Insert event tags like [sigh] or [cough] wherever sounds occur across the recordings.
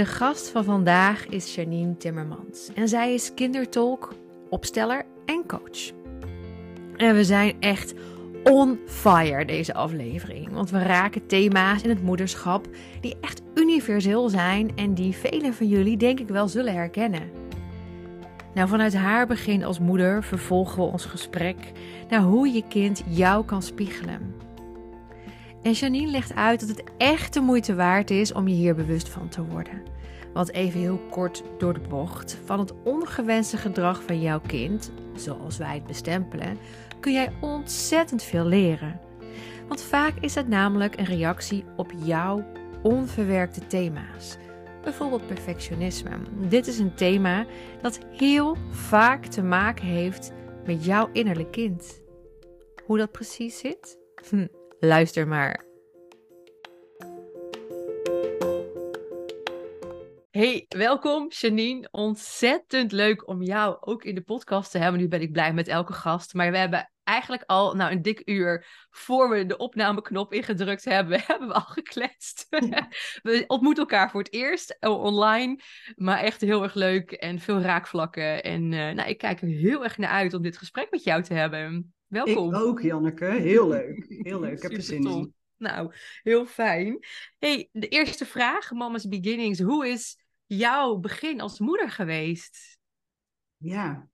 De gast van vandaag is Janine Timmermans en zij is kindertolk, opsteller en coach. En we zijn echt on fire deze aflevering, want we raken thema's in het moederschap die echt universeel zijn en die velen van jullie denk ik wel zullen herkennen. Nou, vanuit haar begin als moeder vervolgen we ons gesprek naar hoe je kind jou kan spiegelen. En Janine legt uit dat het echt de moeite waard is om je hier bewust van te worden. Want even heel kort door de bocht, van het ongewenste gedrag van jouw kind, zoals wij het bestempelen, kun jij ontzettend veel leren. Want vaak is het namelijk een reactie op jouw onverwerkte thema's. Bijvoorbeeld perfectionisme. Dit is een thema dat heel vaak te maken heeft met jouw innerlijk kind. Hoe dat precies zit? Hm, luister maar. Hey, welkom Janine. Ontzettend leuk om jou ook in de podcast te hebben. Nu ben ik blij met elke gast. Maar we hebben eigenlijk al nou, een dik uur voor we de opnameknop ingedrukt hebben, [laughs] hebben we al gekletst. [laughs] we ontmoeten elkaar voor het eerst eh, online. Maar echt heel erg leuk en veel raakvlakken. En uh, nou, ik kijk er heel erg naar uit om dit gesprek met jou te hebben. Welkom. Ik ook, Janneke. Heel leuk. Heel leuk. Ik heb er zin in. Nou, heel fijn. Hey, de eerste vraag, Mama's Beginnings. Hoe is jouw begin als moeder geweest? Ja,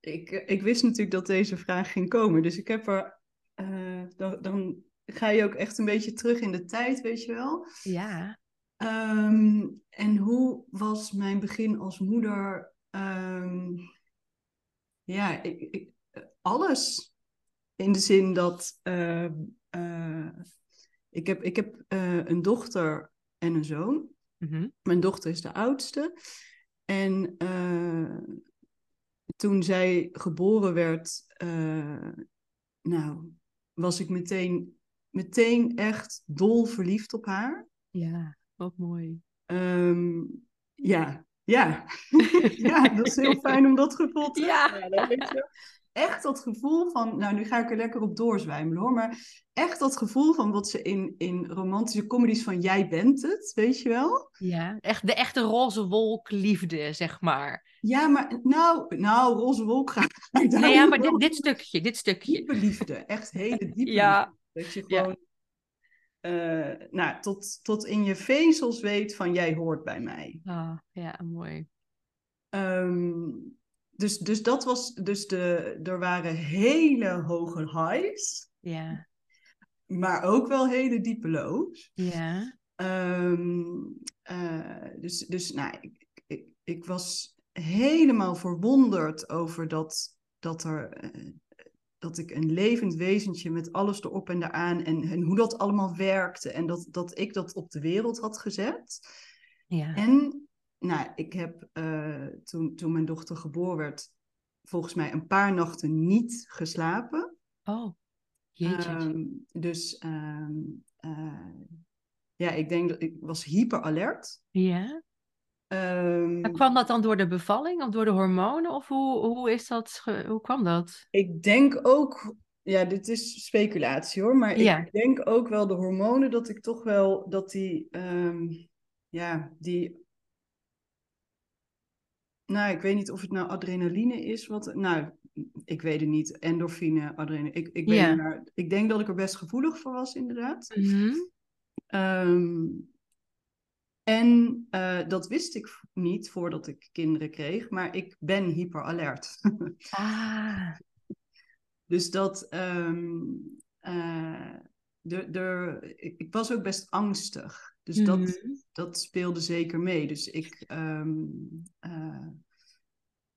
ik, ik wist natuurlijk dat deze vraag ging komen. Dus ik heb er. Uh, dan, dan ga je ook echt een beetje terug in de tijd, weet je wel? Ja. Um, en hoe was mijn begin als moeder? Um, ja, ik, ik, alles. In de zin dat. Uh, uh, ik heb, ik heb een dochter en een zoon. Mm -hmm. Mijn dochter is de oudste. En toen zij geboren werd, nou, was ik meteen, meteen echt dol verliefd op haar. Ja, wat mooi. Um, ja, ja. [laughs] ja, dat is heel fijn om dat gevoel te ja. hebben. Echt dat gevoel van, nou nu ga ik er lekker op doorzwijmelen hoor, maar echt dat gevoel van wat ze in, in romantische comedies van jij bent het, weet je wel? Ja, echt de echte roze wolk liefde, zeg maar. Ja, maar nou, nou roze wolk gaat. [laughs] Nee, ja, maar dit, dit stukje, dit stukje. Diepe liefde, echt hele diepe [laughs] ja. liefde. Dat je gewoon, ja. uh, nou, tot, tot in je vezels weet van jij hoort bij mij. Ah, ja, mooi. Um, dus, dus dat was, dus de, er waren hele hoge highs. Ja. Maar ook wel hele diepe lows. Ja. Um, uh, dus, dus nou, ik, ik, ik was helemaal verwonderd over dat, dat, er, uh, dat ik een levend wezentje met alles erop en eraan en, en hoe dat allemaal werkte en dat, dat ik dat op de wereld had gezet. Ja. En nou, ik heb uh, toen, toen mijn dochter geboren werd, volgens mij een paar nachten niet geslapen. Oh, jeetje. Um, dus um, uh, ja, ik denk dat ik was hyperalert. Ja. Um, en kwam dat dan door de bevalling of door de hormonen? Of hoe, hoe, is dat, hoe kwam dat? Ik denk ook, ja, dit is speculatie hoor, maar ja. ik denk ook wel de hormonen dat ik toch wel, dat die, ja, die nou, ik weet niet of het nou adrenaline is. Wat, nou, ik weet het niet. Endorfine, adrenaline. Ik, ik, maar ik denk dat ik er best gevoelig voor was, inderdaad. Mhm. Um, en uh, dat wist ik niet voordat ik kinderen kreeg, maar ik ben hyperalert. [laughs] Ah, dus dat. Um, uh, de, de, ik, ik was ook best angstig. Dus dat, Mhm. dat speelde zeker mee. Dus ik. ehm, eh,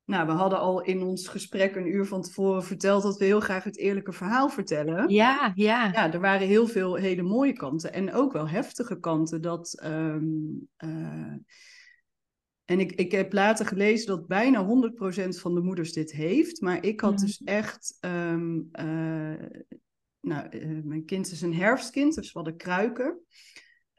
nou, we hadden al in ons gesprek een uur van tevoren verteld dat we heel graag het eerlijke verhaal vertellen. ja, ja. Ja, er waren heel veel hele mooie kanten en ook wel heftige kanten. Dat, ehm, eh, en ik, ik heb later gelezen dat bijna 100% van de moeders dit heeft. Maar ik had Mhm. dus echt. ehm, eh, nou, mijn kind is een herfstkind, dus we hadden kruiken.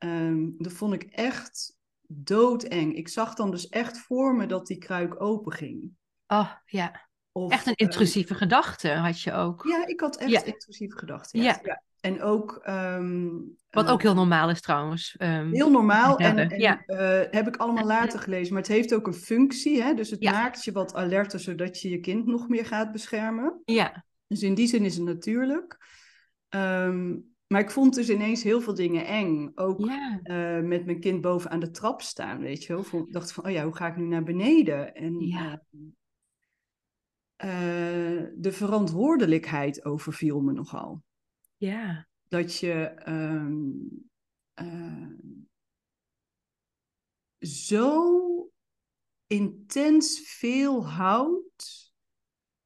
Ehm, dat vond ik echt doodeng. Ik zag dan dus echt voor me dat die kruik open ging. Oh, ja. Of, Echt een eh, intrusieve gedachte had je ook. ja, ik had echt Ja. intrusieve gedachten. Ja. En ook... ehm, Wat ook heel normaal is trouwens. Ehm, Heel normaal en, en ja. eh, heb ik allemaal later gelezen. Maar het heeft ook een functie. Hè? Dus het maakt je wat alerter, zodat je je kind nog meer gaat beschermen. ja, Dus in die zin is het natuurlijk. Ehm, maar ik vond dus ineens heel veel dingen eng. Ook ja, eh, met mijn kind boven aan de trap staan, weet je wel. Ik dacht van, oh ja, hoe ga ik nu naar beneden? En Ja. eh, eh, de verantwoordelijkheid overviel me nogal. ja. Dat je ehm, eh, zo intens veel houdt.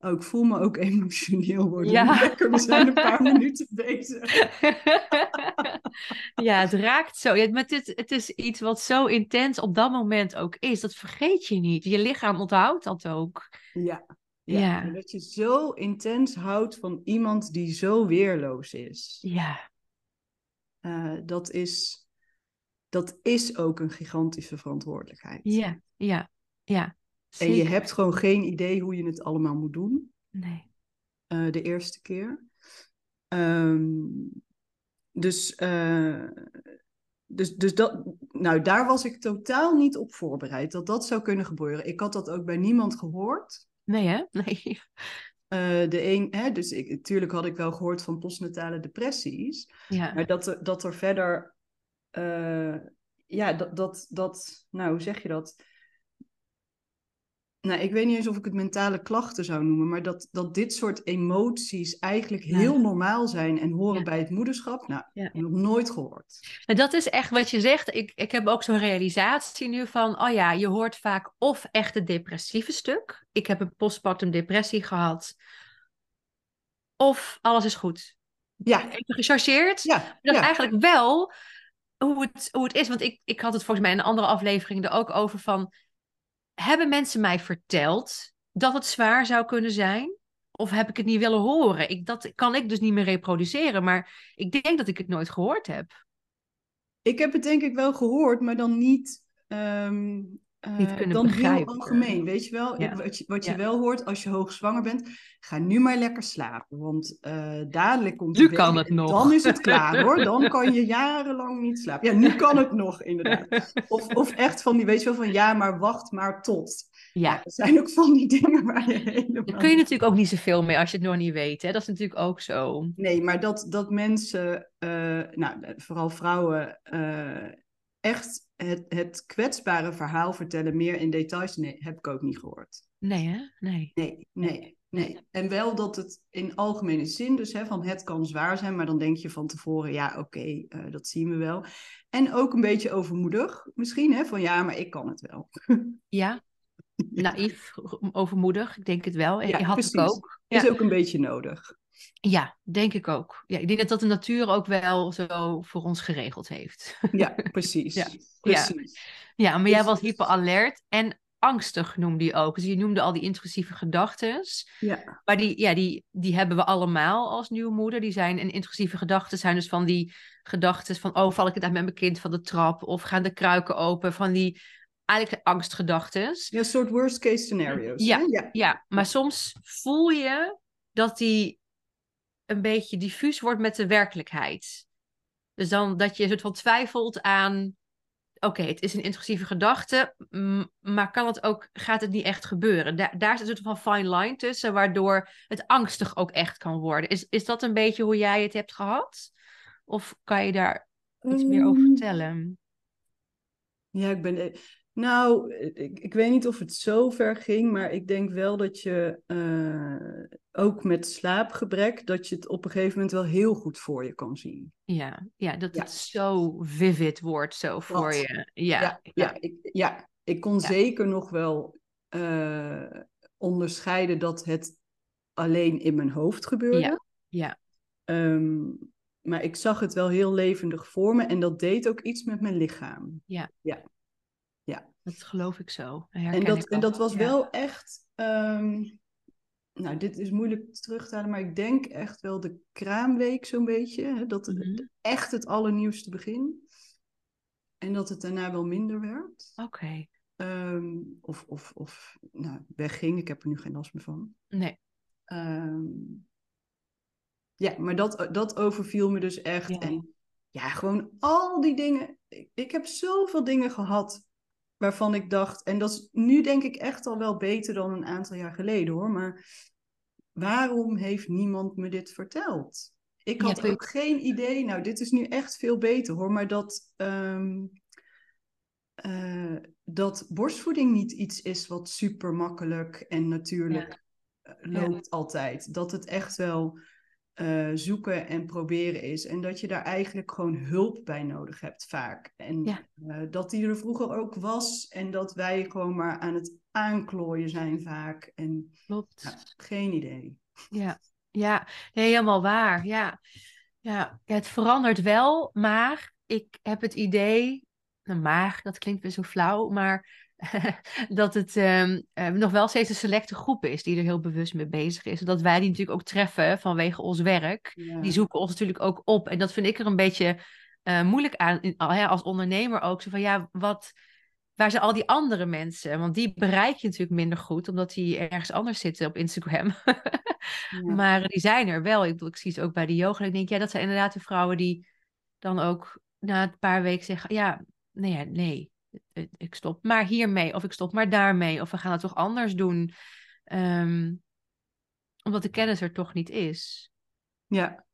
Oh, ik voel me ook emotioneel worden. Ja. [laughs] Lekker, we zijn een paar [laughs] minuten bezig. [laughs] ja, het raakt zo. Ja, maar het, het is iets wat zo intens op dat moment ook is. Dat vergeet je niet. Je lichaam onthoudt dat ook. Ja. Ja, dat je zo intens houdt van iemand die zo weerloos is. Ja, Eh, dat, is dat is ook een gigantische verantwoordelijkheid. ja, ja, ja. En je hebt gewoon geen idee hoe je het allemaal moet doen. Nee. eh, de eerste keer. Ehm, dus, eh, dus, dus dat, nou, daar was ik totaal niet op voorbereid dat dat zou kunnen gebeuren. Ik had dat ook bij niemand gehoord. Nee, hè? [laughs] Nee. Eh, de een, hè, dus ik, natuurlijk had ik wel gehoord van postnatale depressies, Ja, maar dat, er- dat er verder, ja, dat, dat, dat, nou, hoe zeg je dat? Nou, ik weet niet eens of ik het mentale klachten zou noemen, maar dat, dat dit soort emoties eigenlijk Ja. heel normaal zijn en horen Ja. bij het moederschap. Nou, Ja. nog nooit gehoord. Dat is echt wat je zegt. Ik, ik heb ook zo'n realisatie nu van, oh ja, je hoort vaak of echt het depressieve stuk. Ik heb een postpartum depressie gehad. Of alles is goed. Ja, Even gechargeerd. ja, Dat is eigenlijk wel hoe het, hoe het is. Want ik, ik had het volgens mij in een andere aflevering er ook over van... Hebben mensen mij verteld dat het zwaar zou kunnen zijn? Of heb ik het niet willen horen? Ik, dat kan ik dus niet meer reproduceren. Maar ik denk dat ik het nooit gehoord heb. Ik heb het denk ik wel gehoord, maar dan niet, ehm, eh, Niet kunnen dan heel begrijpen. algemeen. Weet je wel, Ja. Wat je, wat je Ja. wel hoort als je hoogzwanger bent, ga nu maar lekker slapen. Want eh, dadelijk komt Nu kan het nog. Dan is het klaar [laughs] hoor. Dan kan je jarenlang niet slapen. Ja, nu kan het nog inderdaad. Of, of echt van die, weet je wel, van ja, maar wacht maar tot. Ja, Er zijn ook van die [laughs] dingen waar je helemaal... daar kun je natuurlijk ook niet zoveel mee als je het nog niet weet. Hè? Dat is natuurlijk ook zo. Nee, maar dat, dat mensen, eh, nou, vooral vrouwen, eh, echt het, het kwetsbare verhaal vertellen, meer in details, nee, heb ik ook niet gehoord. Nee, hè? Nee. Nee, nee, nee. En wel dat het in algemene zin, dus hè, van het kan zwaar zijn, maar dan denk je van tevoren, ja, oké, eh, dat zien we wel. En ook een beetje overmoedig misschien, hè, van ja, maar ik kan het wel. [laughs] Ja, naïef, overmoedig. Ik denk het wel. En Ja, je had het ook. Ja. Is ook een beetje nodig. Ja, denk ik ook. Ja, ik denk dat dat de natuur ook wel zo voor ons geregeld heeft. Ja, [laughs] precies. Ja, precies. Ja, maar jij was hyperalert en angstig noemde je ook. Dus je noemde al die intrusieve gedachten. Ja. Maar die, ja, die, die hebben we allemaal als nieuwe moeder. Die zijn, en intrusieve gedachten zijn dus van die gedachten van... oh, val ik het uit met mijn kind van de trap? Of gaan de kruiken open? Van die eigenlijk angstgedachten. Ja, een soort worst case scenario's. Ja. ja. Ja, maar soms voel je dat die een beetje diffuus wordt met de werkelijkheid. Dus dan dat je een soort van twijfelt aan... Oké, het is een intrusieve gedachte, maar kan het ook, gaat het niet echt gebeuren? Daar, daar is een soort van fine line tussen, waardoor het angstig ook echt kan worden. Is, is dat een beetje hoe jij het hebt gehad? Of kan je daar iets meer over Ehm, vertellen? Ja, ik ben. Nou, ik, ik weet niet of het zo ver ging, maar ik denk wel dat je eh, ook met slaapgebrek, dat je het op een gegeven moment wel heel goed voor je kan zien. Ja, ja dat Ja. het zo vivid wordt, zo voor Dat. je. Ja, ja, ja, ik, ja, ik kon Ja. zeker nog wel eh, onderscheiden dat het alleen in mijn hoofd gebeurde. Ja, ja. Ehm, maar ik zag het wel heel levendig voor me en dat deed ook iets met mijn lichaam. Dat geloof ik zo. En dat, ik en dat was Ja. wel echt. ehm, nou, dit is moeilijk terug te halen, maar ik denk echt wel de kraamweek zo'n beetje. Hè, dat het Mhm. echt het allernieuwste begin. En dat het daarna wel minder werd. Oké. ehm, of, of, of nou, wegging. Ik heb er nu geen last meer van. Nee. Ehm, ja, maar dat, dat overviel me dus echt. Ja. En ja, gewoon al die dingen. Ik, ik heb zoveel dingen gehad waarvan ik dacht, en dat is nu denk ik echt al wel beter dan een aantal jaar geleden hoor, maar waarom heeft niemand me dit verteld? Ik had ook geen idee, nou dit is nu echt veel beter hoor, maar dat, ehm, eh, dat borstvoeding niet iets is wat super makkelijk en natuurlijk eh, loopt altijd. Dat het echt wel eh, zoeken en proberen is. En dat je daar eigenlijk gewoon hulp bij nodig hebt vaak. En Ja. eh, dat die er vroeger ook was. En dat wij gewoon maar aan het aanklooien zijn vaak. En Klopt. geen idee. Ja, ja, nee, helemaal waar. Ja. Ja. ja, het verandert wel, maar ik heb het idee, nou, maar dat klinkt weer zo flauw, maar [laughs] dat het ehm, eh, nog wel steeds een selecte groep is die er heel bewust mee bezig is. Dat wij die natuurlijk ook treffen vanwege ons werk. Ja. Die zoeken ons natuurlijk ook op. En dat vind ik er een beetje eh, moeilijk aan, in- als ondernemer ook. Zo van ja, wat, waar zijn al die andere mensen? Want die bereik je natuurlijk minder goed, omdat die ergens anders zitten op Instagram. Ja. [laughs] Maar die zijn er wel. Ik, bedoel, ik zie het ook bij de yoga. Ik denk, ja, dat zijn inderdaad de vrouwen die dan ook na een paar weken zeggen: Ja, nee, ja, nee, ik- ik stop maar hiermee. Of ik stop maar daarmee. Of we gaan het toch anders doen. Ehm, omdat de kennis er toch niet is. Ja.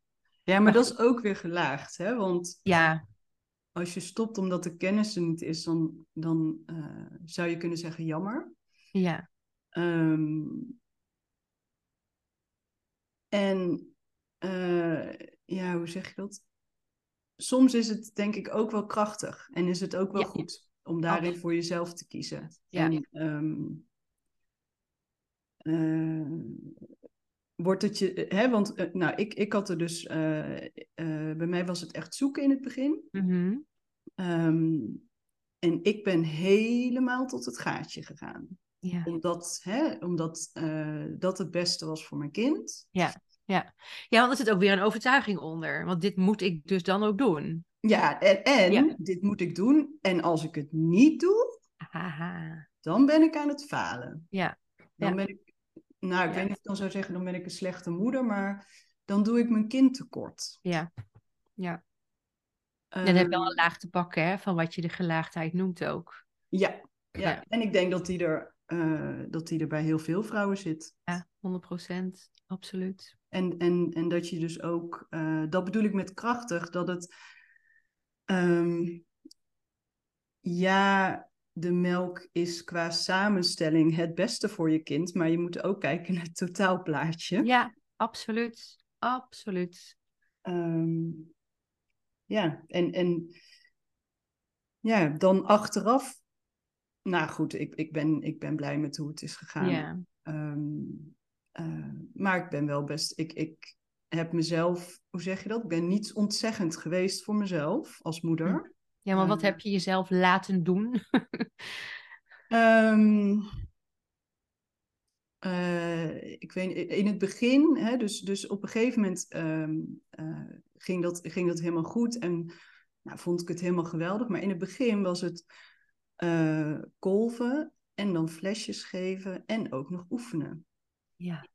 ja, maar Maar dat is ook weer gelaagd. Hè? Want Ja, als je stopt omdat de kennis er niet is, dan, dan eh, zou je kunnen zeggen jammer. ja, Ehm, en eh, ja, hoe zeg je dat? Soms is het denk ik ook wel krachtig en is het ook wel Ja. goed om daarin voor jezelf te kiezen. Ja. En ehm, eh, wordt het je, hè, want eh, nou, ik, ik had er dus, eh, eh, bij mij was het echt zoeken in het begin. mhm, Ehm, en ik ben helemaal tot het gaatje gegaan ja. omdat, hè, omdat eh, dat het beste was voor mijn kind. Ja, want er zit ook weer een overtuiging onder. Want dit moet ik dus dan ook doen. Ja, en, en Ja. dit moet ik doen. En als ik het niet doe, dan ben ik aan het falen. Ja, Dan Ja. ben ik, nou, ik Ja. weet niet of ik dan zou zeggen, dan ben ik een slechte moeder, maar dan doe ik mijn kind tekort. ja, ja. En dan heb je wel Ehm, een laag te pakken hè, van wat je de gelaagdheid noemt ook. ja, ja, Ja. en ik denk dat die, er, eh, dat die er bij heel veel vrouwen zit. Ja, 100%. Absoluut. En, en, en dat je dus ook, eh, dat bedoel ik met krachtig, dat het, ehm, ja, de melk is qua samenstelling het beste voor je kind, maar je moet ook kijken naar het totaalplaatje. Ja, absoluut. Absoluut. Ehm, ja, en, en ja, dan achteraf, nou goed, ik, ik, ben, ik ben blij met hoe het is gegaan. Ja, Ehm, eh, maar ik ben wel best, ik, ik heb mezelf, hoe zeg je dat? Ik ben niet ontzeggend geweest voor mezelf als moeder. ja maar wat Eh. heb je jezelf laten doen? [laughs] Ehm, eh, ik weet in het begin, hè, dus, dus op een gegeven moment ehm, eh, ging, dat, ging dat helemaal goed en nou, vond ik het helemaal geweldig. Maar in het begin was het eh, kolven en dan flesjes geven en ook nog oefenen. Ja,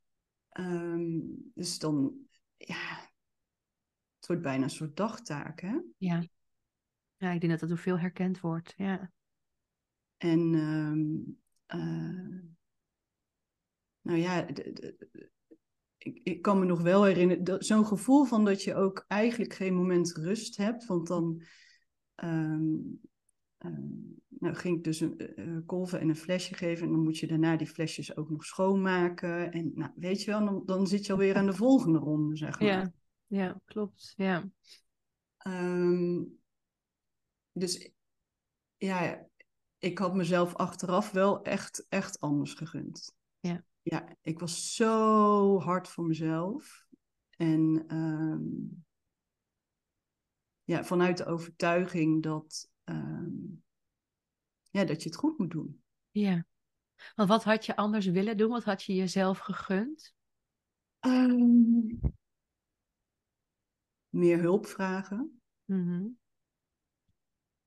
Ehm, dus dan, ja, het wordt bijna een soort dagtaak, hè? ja. Ja, ik denk dat dat door veel herkend wordt. Ja, En ehm, eh, nou ja, ik, ik kan me nog wel herinneren, zo'n gevoel van dat je ook eigenlijk geen moment rust hebt. Want dan ehm, nou, ging ik dus een eh, kolven en een flesje geven. En dan moet je daarna die flesjes ook nog schoonmaken. En nou, weet je wel, dan, dan zit je alweer aan de volgende ronde, zeg maar. ja. ja klopt. Ja. Ehm, dus ja, ik had mezelf achteraf wel echt, echt anders gegund. Ja. Ja, ik was zo hard voor mezelf. En ehm, ja, vanuit de overtuiging dat, ehm, ja, dat je het goed moet doen. ja. Want wat had je anders willen doen? Wat had je jezelf gegund? Ehm, meer hulp vragen. Mhm.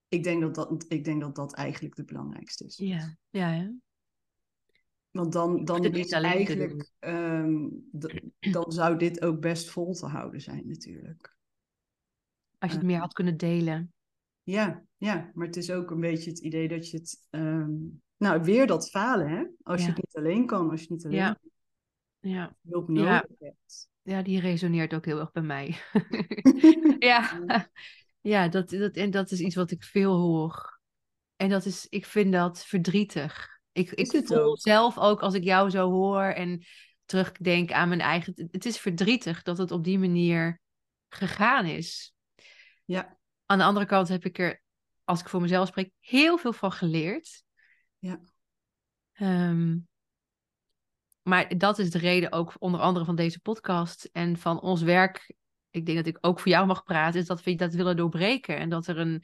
ik, denk dat dat, ik denk dat dat eigenlijk de belangrijkste is. Ja, ja, ja. Want dan, dan het niet is eigenlijk, ehm, dan zou dit ook best vol te houden zijn natuurlijk. Als je het meer had kunnen delen. Ja, ja, maar het is ook een beetje het idee dat je het, ehm, nou weer dat falen hè, als je Ja. het niet alleen kan, als je niet alleen Ja. Ja, hulp Ja. nodig hebt. ja, die resoneert ook heel erg bij mij. [laughs] ja, ja dat, dat, en dat is iets wat ik veel hoor. En dat is, ik vind dat verdrietig. Ik, Is ik voel ook? zelf ook als ik jou zo hoor en terugdenk aan mijn eigen. Het is verdrietig dat het op die manier gegaan is. Ja, Aan de andere kant heb ik er, als ik voor mezelf spreek, heel veel van geleerd. Ja. Ehm, maar dat is de reden ook onder andere van deze podcast en van ons werk. Ik denk dat ik ook voor jou mag praten, is dat we dat willen doorbreken. En dat er een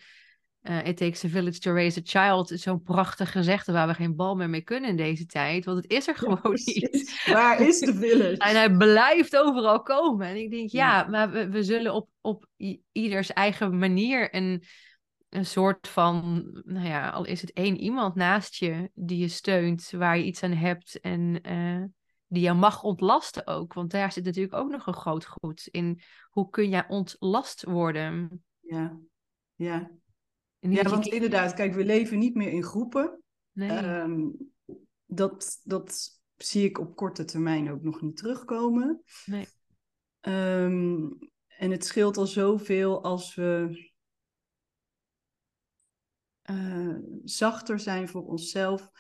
eh It takes a village to raise a child zo'n prachtig gezegde waar we geen bal meer mee kunnen in deze tijd. Want het is er gewoon [laughs] niet. Waar is de village? En hij blijft overal komen. En ik denk, ja, Ja. maar we, we zullen op, op ieders eigen manier een, een soort van, nou ja, al is het één iemand naast je die je steunt, waar je iets aan hebt en eh, die je mag ontlasten ook. Want daar zit natuurlijk ook nog een groot goed in. Hoe kun jij ontlast worden? Ja, ja. Ja je want inderdaad, kijk, we leven niet meer in groepen. Nee. Ehm, dat, dat zie ik op korte termijn ook nog niet terugkomen. Nee. Ehm, en het scheelt al zoveel als we eh, zachter zijn voor onszelf,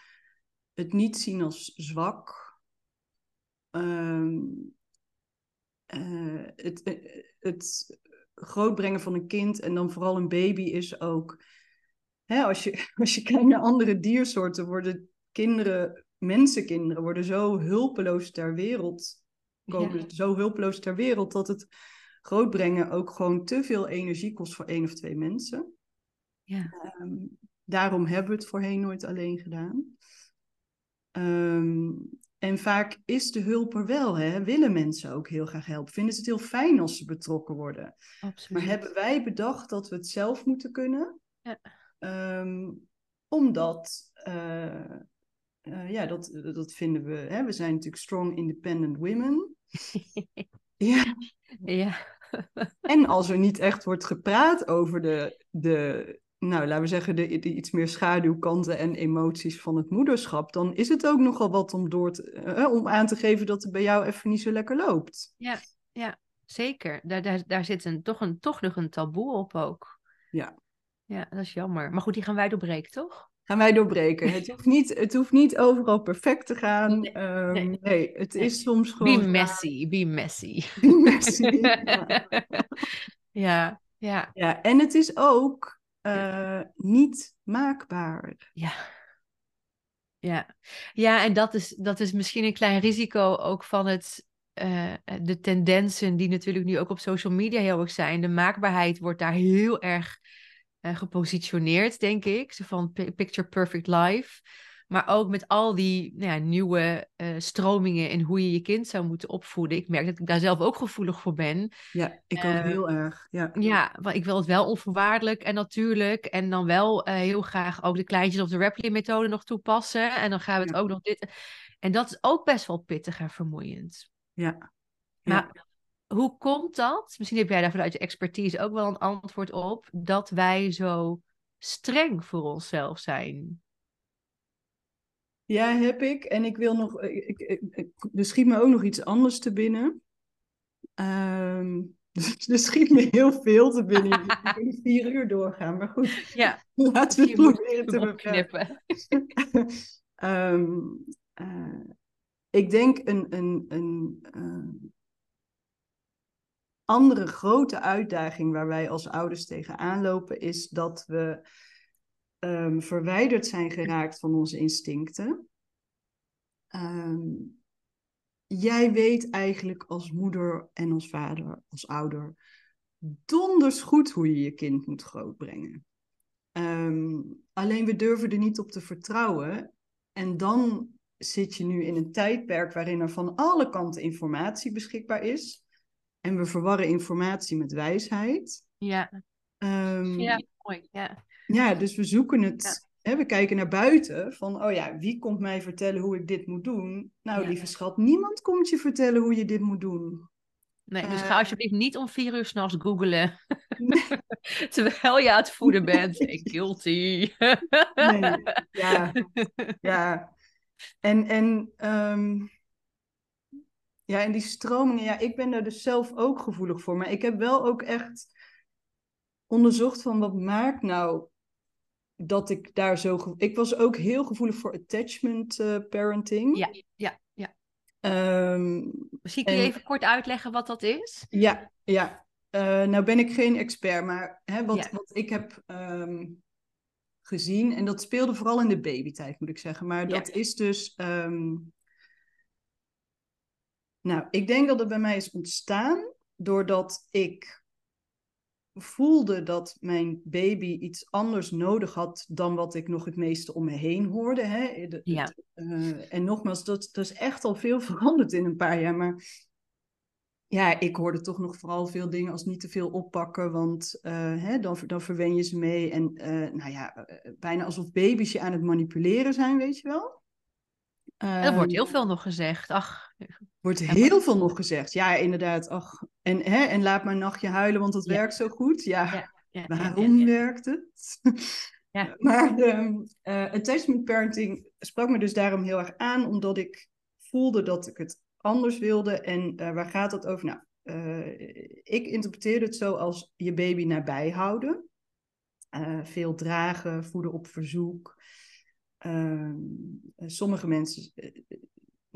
het niet zien als zwak. Ehm, eh, het, eh, het grootbrengen van een kind en dan vooral een baby is ook. Hè, als, je, [laughs] als je kijkt naar andere diersoorten, worden kinderen, mensenkinderen, worden zo hulpeloos ter wereld. Komen Ja. zo hulpeloos ter wereld dat het grootbrengen ook gewoon te veel energie kost voor één of twee mensen. Ja. Ehm, daarom hebben we het voorheen nooit alleen gedaan. Ehm, en vaak is de hulp er wel, hè? willen mensen ook heel graag helpen. Vinden ze het heel fijn als ze betrokken worden. Absoluut. Maar hebben wij bedacht dat we het zelf moeten kunnen? Ja. Ehm, omdat, eh, eh, ja, dat, dat vinden we, hè? we zijn natuurlijk strong independent women. [laughs] ja, ja. en als er niet echt wordt gepraat over de, de nou, laten we zeggen, de, de iets meer schaduwkanten en emoties van het moederschap, dan is het ook nogal wat om, door te, eh, om aan te geven dat het bij jou even niet zo lekker loopt. Ja, ja, zeker. Daar, daar, daar zit een, toch, een, toch nog een taboe op ook. Ja. Ja, dat is jammer. Maar goed, die gaan wij doorbreken, toch? Gaan wij doorbreken. Het hoeft niet, het hoeft niet overal perfect te gaan. Nee, Ehm, nee. nee, het Nee. is soms gewoon... Be messy, be messy. Be messy, ja. [laughs] ja, ja, Ja, en het is ook eh, niet maakbaar. ja. Ja, ja en dat is, dat is misschien een klein risico ook van het, eh, de tendensen die natuurlijk nu ook op social media heel erg zijn. De maakbaarheid wordt daar heel erg eh, gepositioneerd, denk ik. Zo van pi- picture perfect life. Maar ook met al die nou ja, nieuwe eh, stromingen in hoe je je kind zou moeten opvoeden. Ik merk dat ik daar zelf ook gevoelig voor ben. Ja, ik ook Eh, heel erg. Ja. Ja, want ik wil het wel onvoorwaardelijk en natuurlijk. En dan wel eh, heel graag ook de kleintjes of de Rapley methode nog toepassen. En dan gaan we het Ja. ook nog dit. En dat is ook best wel pittig en vermoeiend. Ja. Maar hoe komt dat? Misschien heb jij daar vanuit je expertise ook wel een antwoord op. Dat wij zo streng voor onszelf zijn. Ja, heb ik. En ik wil nog. Ik, ik, ik- ik- er schiet me ook nog iets anders te binnen. [laughs] Dus er schiet me heel veel te binnen. We kunnen [laughs] vier uur doorgaan, maar goed. Ja, [laughs] Laten we het proberen te opknippen. Ehm, eh, ik denk een, een, een eh, andere grote uitdaging waar wij als ouders tegenaan lopen, is dat we ehm, verwijderd zijn geraakt van onze instincten. Ehm, jij weet eigenlijk als moeder en als vader, als ouder, donders goed hoe je je kind moet grootbrengen. Ehm, alleen we durven er niet op te vertrouwen. En dan zit je nu in een tijdperk waarin er van alle kanten informatie beschikbaar is. En we verwarren informatie met wijsheid. Ja, ja, mooi. Ja. Ja, dus we zoeken het. Hè, we kijken naar buiten van, oh ja, wie komt mij vertellen hoe ik dit moet doen? Nou, Ja. lieve schat, niemand komt je vertellen hoe je dit moet doen. Nee, dus Eh. ga alsjeblieft niet om vier uur s'nachts googelen. Nee. [laughs] Terwijl je aan het voeden bent. Hey, guilty. [laughs] Nee, ja, ja. En, en, ehm, ja, en die stromingen, ja, ik ben daar dus zelf ook gevoelig voor. Maar ik heb wel ook echt onderzocht van wat maakt nou dat ik daar zo... Ik was ook heel gevoelig voor attachment eh, parenting. Ja, ja, ja. Ehm, Misschien kun je En- even kort uitleggen wat dat is? Ja, ja. Eh, nou ben ik geen expert, maar hè, wat, Ja. wat ik heb ehm, gezien, en dat speelde vooral in de babytijd, moet ik zeggen. Maar Ja. dat is dus. ehm, nou, ik denk dat het bij mij is ontstaan doordat ik voelde dat mijn baby iets anders nodig had dan wat ik nog het meeste om me heen hoorde. Hè? De- Ja. het, eh, en nogmaals, dat, dat is echt al veel [laughs] veranderd in een paar jaar. Maar ja, ik hoorde toch nog vooral veel dingen als niet te veel oppakken, want eh, hè, dan, dan verwen je ze mee. En eh, nou ja, bijna alsof baby's je aan het manipuleren zijn, weet je wel. Er wordt Ehm, heel veel nog gezegd. Ach, wordt heel veel nog gezegd. Ja, inderdaad. Ach, en, hè, en laat maar een nachtje huilen, want het Ja. werkt zo goed. Ja, Ja, waarom werkt het? [laughs] Ja. Maar eh, attachment parenting sprak me dus daarom heel erg aan, omdat ik voelde dat ik het anders wilde. En eh, waar gaat dat over? Nou, eh, ik interpreteerde het zo als je baby nabij houden. Veel dragen, voeden op verzoek. Ehm, eh, sommige mensen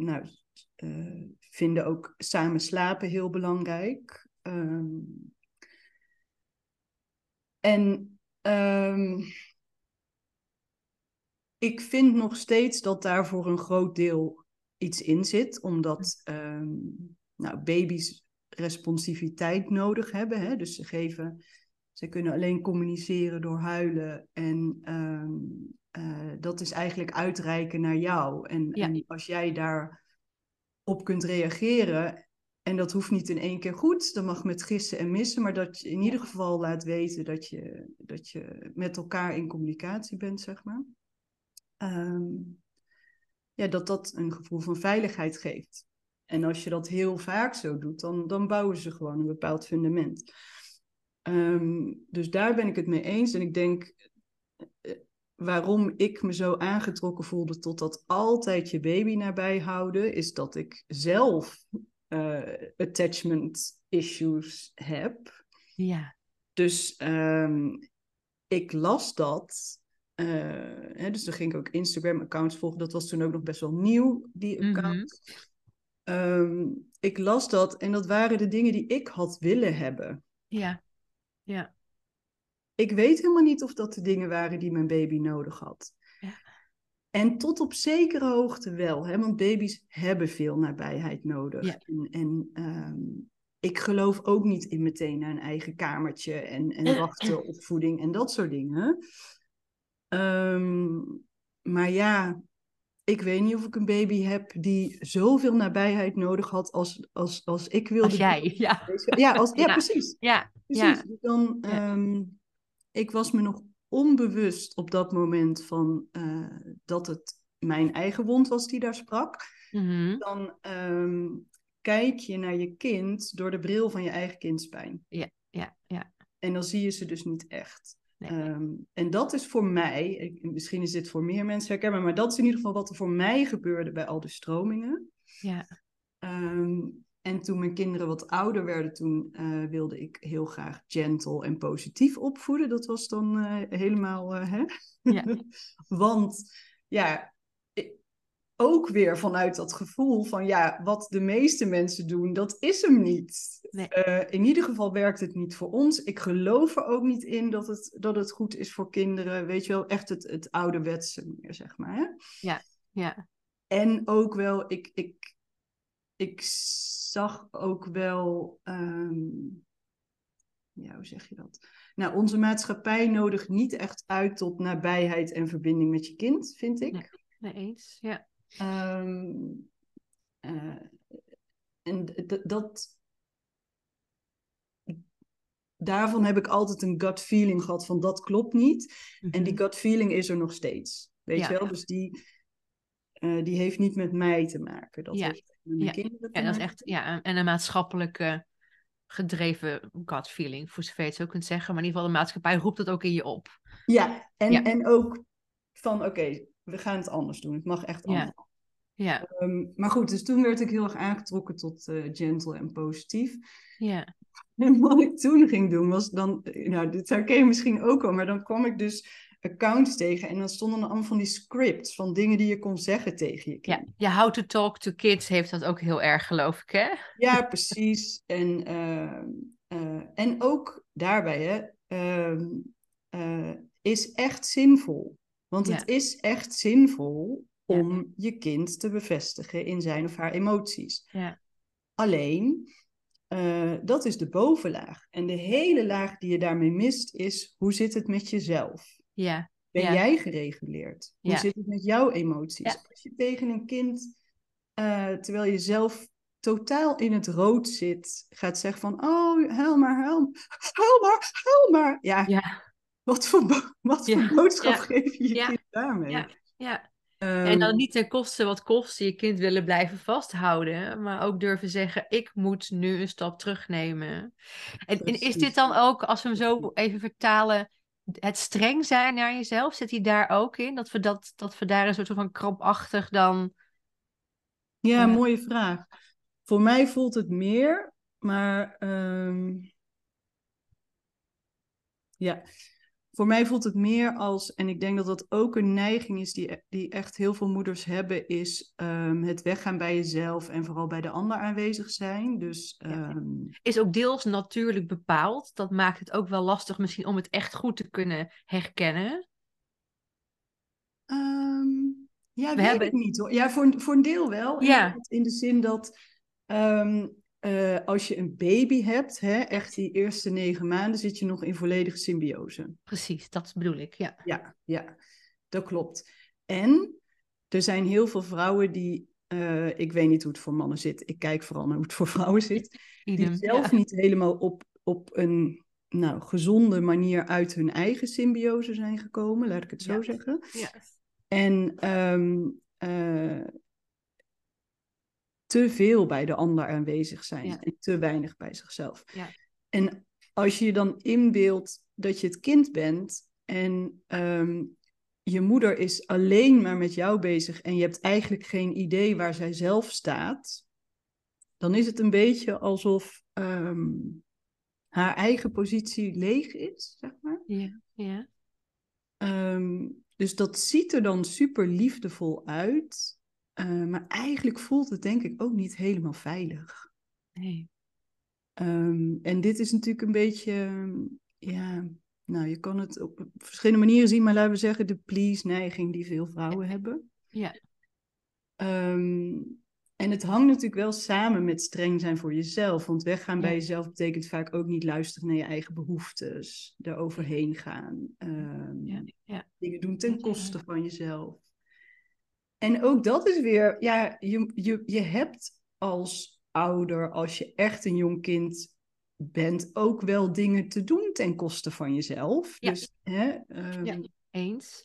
nou, eh, vinden ook samen slapen heel belangrijk. Ehm, en ehm, ik vind nog steeds dat daar voor een groot deel iets in zit, omdat ehm, nou, baby's responsiviteit nodig hebben. Hè? Dus ze geven, ze kunnen alleen communiceren door huilen. En ehm, eh, dat is eigenlijk uitreiken naar jou. En, Ja. en als jij daar op kunt reageren. En dat hoeft niet in één keer goed. Dat mag met gissen en missen. Maar dat je in Ja. ieder geval laat weten dat je, dat je met elkaar in communicatie bent, zeg maar. Ehm, ja, dat dat een gevoel van veiligheid geeft. En als je dat heel vaak zo doet, dan, dan bouwen ze gewoon een bepaald fundament. Ehm, dus daar ben ik het mee eens. En ik denk, eh, waarom ik me zo aangetrokken voelde tot dat altijd je baby nabij houden, is dat ik zelf eh, attachment issues heb. Ja, Dus ehm, ik las dat. eh, hè, dus toen ging ik ook Instagram-accounts volgen. Dat was toen ook nog best wel nieuw, die Mhm. account. Ehm, ik las dat en dat waren de dingen die ik had willen hebben. ja, ja. Ik weet helemaal niet of dat de dingen waren die mijn baby nodig had. Ja. En tot op zekere hoogte wel, hè? want baby's hebben veel nabijheid nodig. Ja. En, en ehm, ik geloof ook niet in meteen naar een eigen kamertje en, en wachten op voeding en dat soort dingen. Ehm, maar ja, ik weet niet of ik een baby heb die zoveel nabijheid nodig had als, als, als ik wilde. Als jij, ja. Ja, als, ja, Ja. precies. Ja, Precies. ja. Dus Dan, Ja. ehm, ik was me nog onbewust op dat moment van eh, dat het mijn eigen wond was die daar sprak. Mhm. Dan ehm, kijk je naar je kind door de bril van je eigen kindspijn. ja, ja. En dan zie je ze dus niet echt. Nee. Ehm, en dat is voor mij, ik- misschien is dit voor meer mensen herkenbaar, maar dat is in ieder geval wat er voor mij gebeurde bij al de stromingen. Ja, Ehm, en toen mijn kinderen wat ouder werden, toen eh, wilde ik heel graag gentle en positief opvoeden. Dat was dan eh, helemaal, eh, hè? Ja. [laughs] Want ja, ook weer vanuit dat gevoel van ja, wat de meeste mensen doen, dat is hem niet. Nee. Eh, in ieder geval werkt het niet voor ons. Ik geloof er ook niet in dat het, dat het goed is voor kinderen. Weet je wel, echt het, het ouderwetse meer, zeg maar. Hè? ja. En ook wel, ik, ik, ik zag ook wel, ehm, ja, hoe zeg je dat? Nou, onze maatschappij nodigt niet echt uit tot nabijheid en verbinding met je kind, vind ik. Nee. Nee eens. Ja. Ehm, eh, en dat. daarvan heb ik altijd een gut feeling gehad van dat klopt niet. En die Mhm. gut feeling is er nog steeds. Weet Ja. je wel? Dus die, eh, die heeft niet met mij te maken. Dat Ja. heeft met mijn Ja. kinderen te Ja, dat is echt ja, en een maatschappelijke gedreven gut feeling, voor zover je het zo kunt zeggen. Maar in ieder geval, de maatschappij roept dat ook in je op. Ja, en, Ja. en ook van oké, we gaan het anders doen. Het mag echt Ja. anders. Ja, Ehm, maar goed, dus toen werd ik heel erg aangetrokken tot eh, gentle en positief. ja, En wat ik toen ging doen was dan, nou dit herken je misschien ook al, maar dan kwam ik dus accounts tegen en dan stonden er allemaal van die scripts van dingen die je kon zeggen tegen je kind. ja. ja, How to Talk to Kids heeft dat ook heel erg, geloof ik, hè? Ja, [laughs] precies. En, ehm, eh, en ook daarbij, hè, eh, is echt zinvol. Want Ja. het is echt zinvol Ja. om je kind te bevestigen in zijn of haar emoties. Ja, Alleen, eh, dat is de bovenlaag. En de hele laag die je daarmee mist is, hoe zit het met jezelf? ja, Ben jij gereguleerd? Hoe zit het met jouw emoties? Als je tegen een kind, eh, terwijl je zelf totaal in het rood zit, gaat zeggen van, oh, huil maar, huil, huil maar, huil maar. Ja, ja, wat voor, Ja. boodschap Ja. geef je je Ja. kind daarmee? Ja. ja. Ehm, En dan niet ten koste wat kosten je kind willen blijven vasthouden, maar ook durven zeggen: ik moet nu een stap terugnemen. En, en is dit dan ook, als we hem zo even vertalen, het streng zijn naar jezelf? Zit hij daar ook in? Dat we, dat, dat we daar een soort van krampachtig dan. Ja, Ja. mooie vraag. Voor mij voelt het meer, maar ehm, ja, voor mij voelt het meer als, en ik denk dat dat ook een neiging is die, die echt heel veel moeders hebben, is ehm, het weggaan bij jezelf en vooral bij de ander aanwezig zijn. Dus ehm, Is ook deels natuurlijk bepaald. Dat maakt het ook wel lastig misschien om het echt goed te kunnen herkennen. ehm, ja, We weet hebben- ik niet hoor. Ja, voor, een- voor een deel wel. Ja. In de zin dat eh, als je een baby hebt, hè, echt die eerste negen maanden, zit je nog in volledige symbiose. Precies, dat bedoel ik. Ja. Ja, ja, dat klopt. En er zijn heel veel vrouwen die, eh, ik weet niet hoe het voor mannen zit, ik kijk vooral naar hoe het voor [laughs] vrouwen zit, die zelf ja. niet helemaal op, op een nou, gezonde manier uit hun eigen symbiose zijn gekomen, laat ik het zo Ja. zeggen. Ja. En ehm, eh, te veel bij de ander aanwezig zijn Ja. en te weinig bij zichzelf. Ja. En als je je dan inbeeldt dat je het kind bent en ehm, je moeder is alleen maar met jou bezig en je hebt eigenlijk geen idee waar zij zelf staat, dan is het een beetje alsof ehm, haar eigen positie leeg is, zeg maar. Ja. ja. Ehm, dus dat ziet er dan super liefdevol uit. Eh, maar eigenlijk voelt het denk ik ook niet helemaal veilig. Nee. Ehm, en dit is natuurlijk een beetje, ja, nou je kan het op verschillende manieren zien, maar laten we zeggen de please-neiging die veel vrouwen hebben. Ja. Ehm, en het hangt natuurlijk wel samen met streng zijn voor jezelf. Want weggaan bij jezelf betekent vaak ook niet luisteren naar je eigen behoeftes, er overheen gaan. ehm, Ja. Ja. dingen doen ten koste van jezelf. En ook dat is weer, ja, je, je, je hebt als ouder, als je echt een jong kind bent, ook wel dingen te doen ten koste van jezelf. Ja. Dus hè, ehm, Ja. ja. Eens.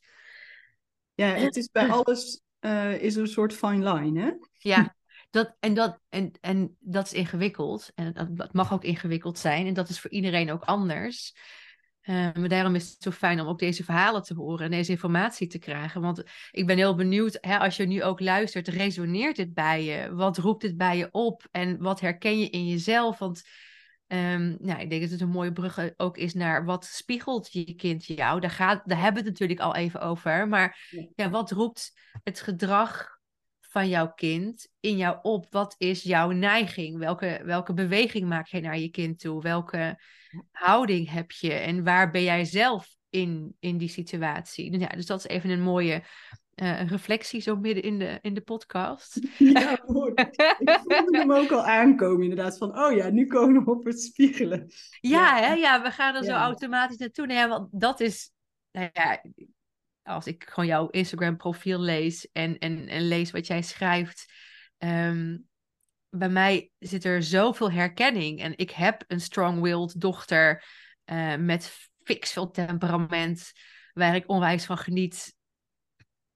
het is bij [laughs] alles eh, is een soort fine line, hè? Ja, [laughs] dat, en, dat, en, en dat is ingewikkeld. En dat, dat mag ook ingewikkeld zijn. En dat is voor iedereen ook anders. Eh, maar daarom is het zo fijn om ook deze verhalen te horen en deze informatie te krijgen. Want ik ben heel benieuwd, hè, als je nu ook luistert, resoneert dit bij je? Wat roept dit bij je op? En wat herken je in jezelf? Want ehm, nou, ik denk dat het een mooie brug ook is naar wat spiegelt je kind jou? Daar, gaat, daar hebben we het natuurlijk al even over. Maar ja, wat roept het gedrag van jouw kind in jou op? Wat is jouw neiging? Welke, welke beweging maak je naar je kind toe? Welke houding heb je? En waar ben jij zelf in, in die situatie? Dus, ja, dus dat is even een mooie eh, reflectie zo midden in de, in de podcast. [laughs] Ja. Ik voelde hem ook al aankomen, inderdaad. Van, oh ja, nu komen we op het spiegelen. Ja, Ja. Hè? ja we gaan er zo automatisch naartoe. Nou ja, want dat is, nou ja, als ik gewoon jouw Instagram profiel lees en, en, en lees wat jij schrijft, ehm, bij mij zit er zoveel herkenning. En ik heb een strong-willed dochter eh, met fix veel temperament, waar ik onwijs van geniet.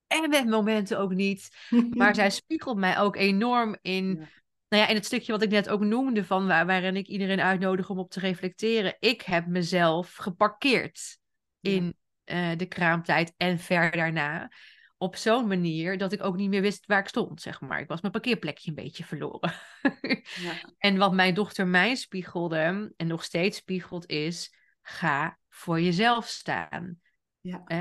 En met momenten ook niet. [laughs] Maar zij spiegelt mij ook enorm in, Ja. nou ja, in het stukje wat ik net ook noemde, van waar, waarin ik iedereen uitnodig om op te reflecteren. Ik heb mezelf geparkeerd in eh, de kraamtijd en ver daarna. Op zo'n manier dat ik ook niet meer wist waar ik stond, zeg maar. Ik was mijn parkeerplekje een beetje verloren. [laughs] Ja. En wat mijn dochter mij spiegelde, en nog steeds spiegelt, is: ga voor jezelf staan. Ja. Eh,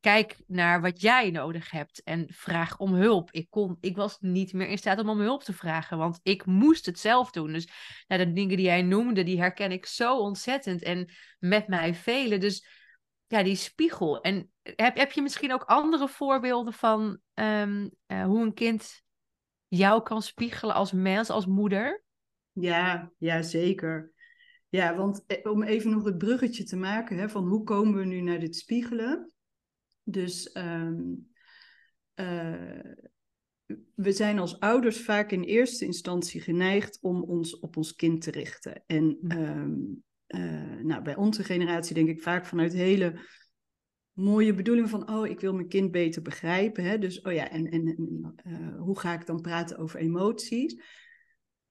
kijk naar wat jij nodig hebt en vraag om hulp. Ik, kon, ik was niet meer in staat om om hulp te vragen, want ik moest het zelf doen. Dus nou, de dingen die jij noemde, die herken ik zo ontzettend. En met mij velen. Dus ja, die spiegel. En heb, heb je misschien ook andere voorbeelden van ehm, eh, hoe een kind jou kan spiegelen als mens, als moeder? Ja, ja, zeker. Ja, want eh, om even nog het bruggetje te maken, hè, van hoe komen we nu naar dit spiegelen? Dus ehm, eh, we zijn als ouders vaak in eerste instantie geneigd om ons op ons kind te richten. En Hm. Eh, nou, bij onze generatie denk ik vaak vanuit hele mooie bedoeling van, oh, ik wil mijn kind beter begrijpen. Hè? Dus, oh ja, en, en, en, eh, hoe ga ik dan praten over emoties?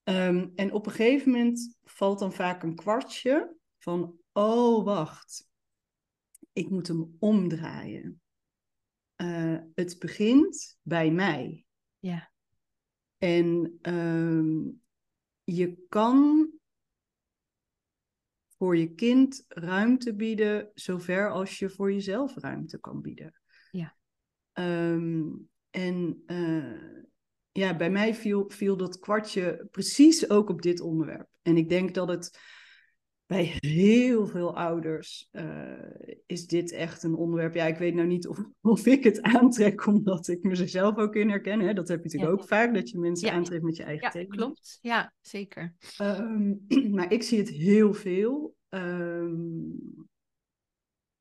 Ehm, en op een gegeven moment valt dan vaak een kwartje van, oh, wacht, ik moet hem omdraaien. Eh, het begint bij mij. Ja. En ehm, je kan voor je kind ruimte bieden, zover als je voor jezelf ruimte kan bieden. Ja. Ehm, en eh, ja, bij mij viel, viel dat kwartje precies ook op dit onderwerp. En ik denk dat het bij heel veel ouders eh, is dit echt een onderwerp. Ja, ik weet nou niet of, [laughs] of ik het aantrek, omdat ik mezelf ook in herken. Hè? Dat heb je natuurlijk Ja. ook vaak, dat je mensen Ja. aantrekt met je eigen Ja, klopt. Ja, zeker. Ehm, [clears throat] maar ik zie het heel veel. Ehm,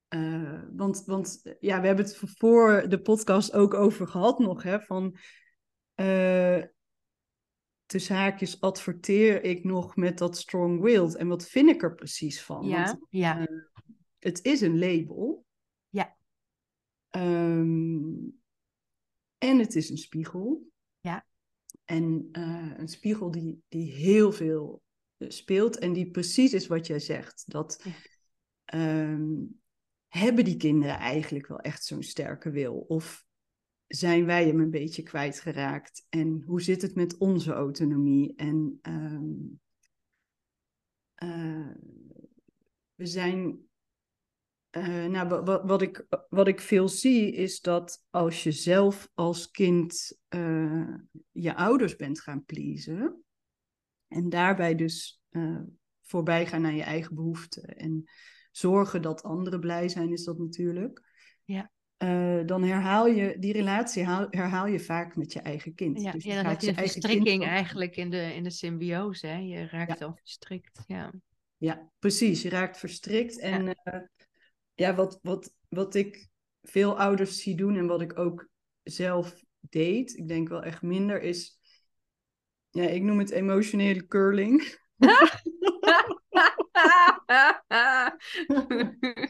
eh, want, want ja, we hebben het voor de podcast ook over gehad nog. Hè, van eh tussen haakjes adverteer ik nog met dat strong-willed. En wat vind ik er precies van? Ja, Want ja. eh, het is een label. Ja. Ehm, en het is een spiegel. Ja. En eh, een spiegel die, die heel veel eh, speelt en die precies is wat jij zegt. Dat Ja. ehm, hebben die kinderen eigenlijk wel echt zo'n sterke wil? Of zijn wij hem een beetje kwijtgeraakt? En hoe zit het met onze autonomie? En ehm, eh, we zijn. eh, nou, wa- wa- wat, ik, wat ik veel zie is dat als je zelf als kind eh, je ouders bent gaan pleasen. En daarbij dus voorbij gaan aan je eigen behoeften. En zorgen dat anderen blij zijn, is dat natuurlijk. Ja. Eh, dan herhaal je die relatie haal- herhaal je vaak met je eigen kind. Ja, Dus ja, dan heb je een kind verstrikking eigenlijk in de, in de symbiose. Hè? Je raakt dan verstrikt. Ja. Ja, precies. Je raakt verstrikt. En ja, ja wat, wat, wat ik veel ouders zie doen en wat ik ook zelf deed, ik denk wel echt minder, is. Ja, ik noem het emotionele curling. [laughs]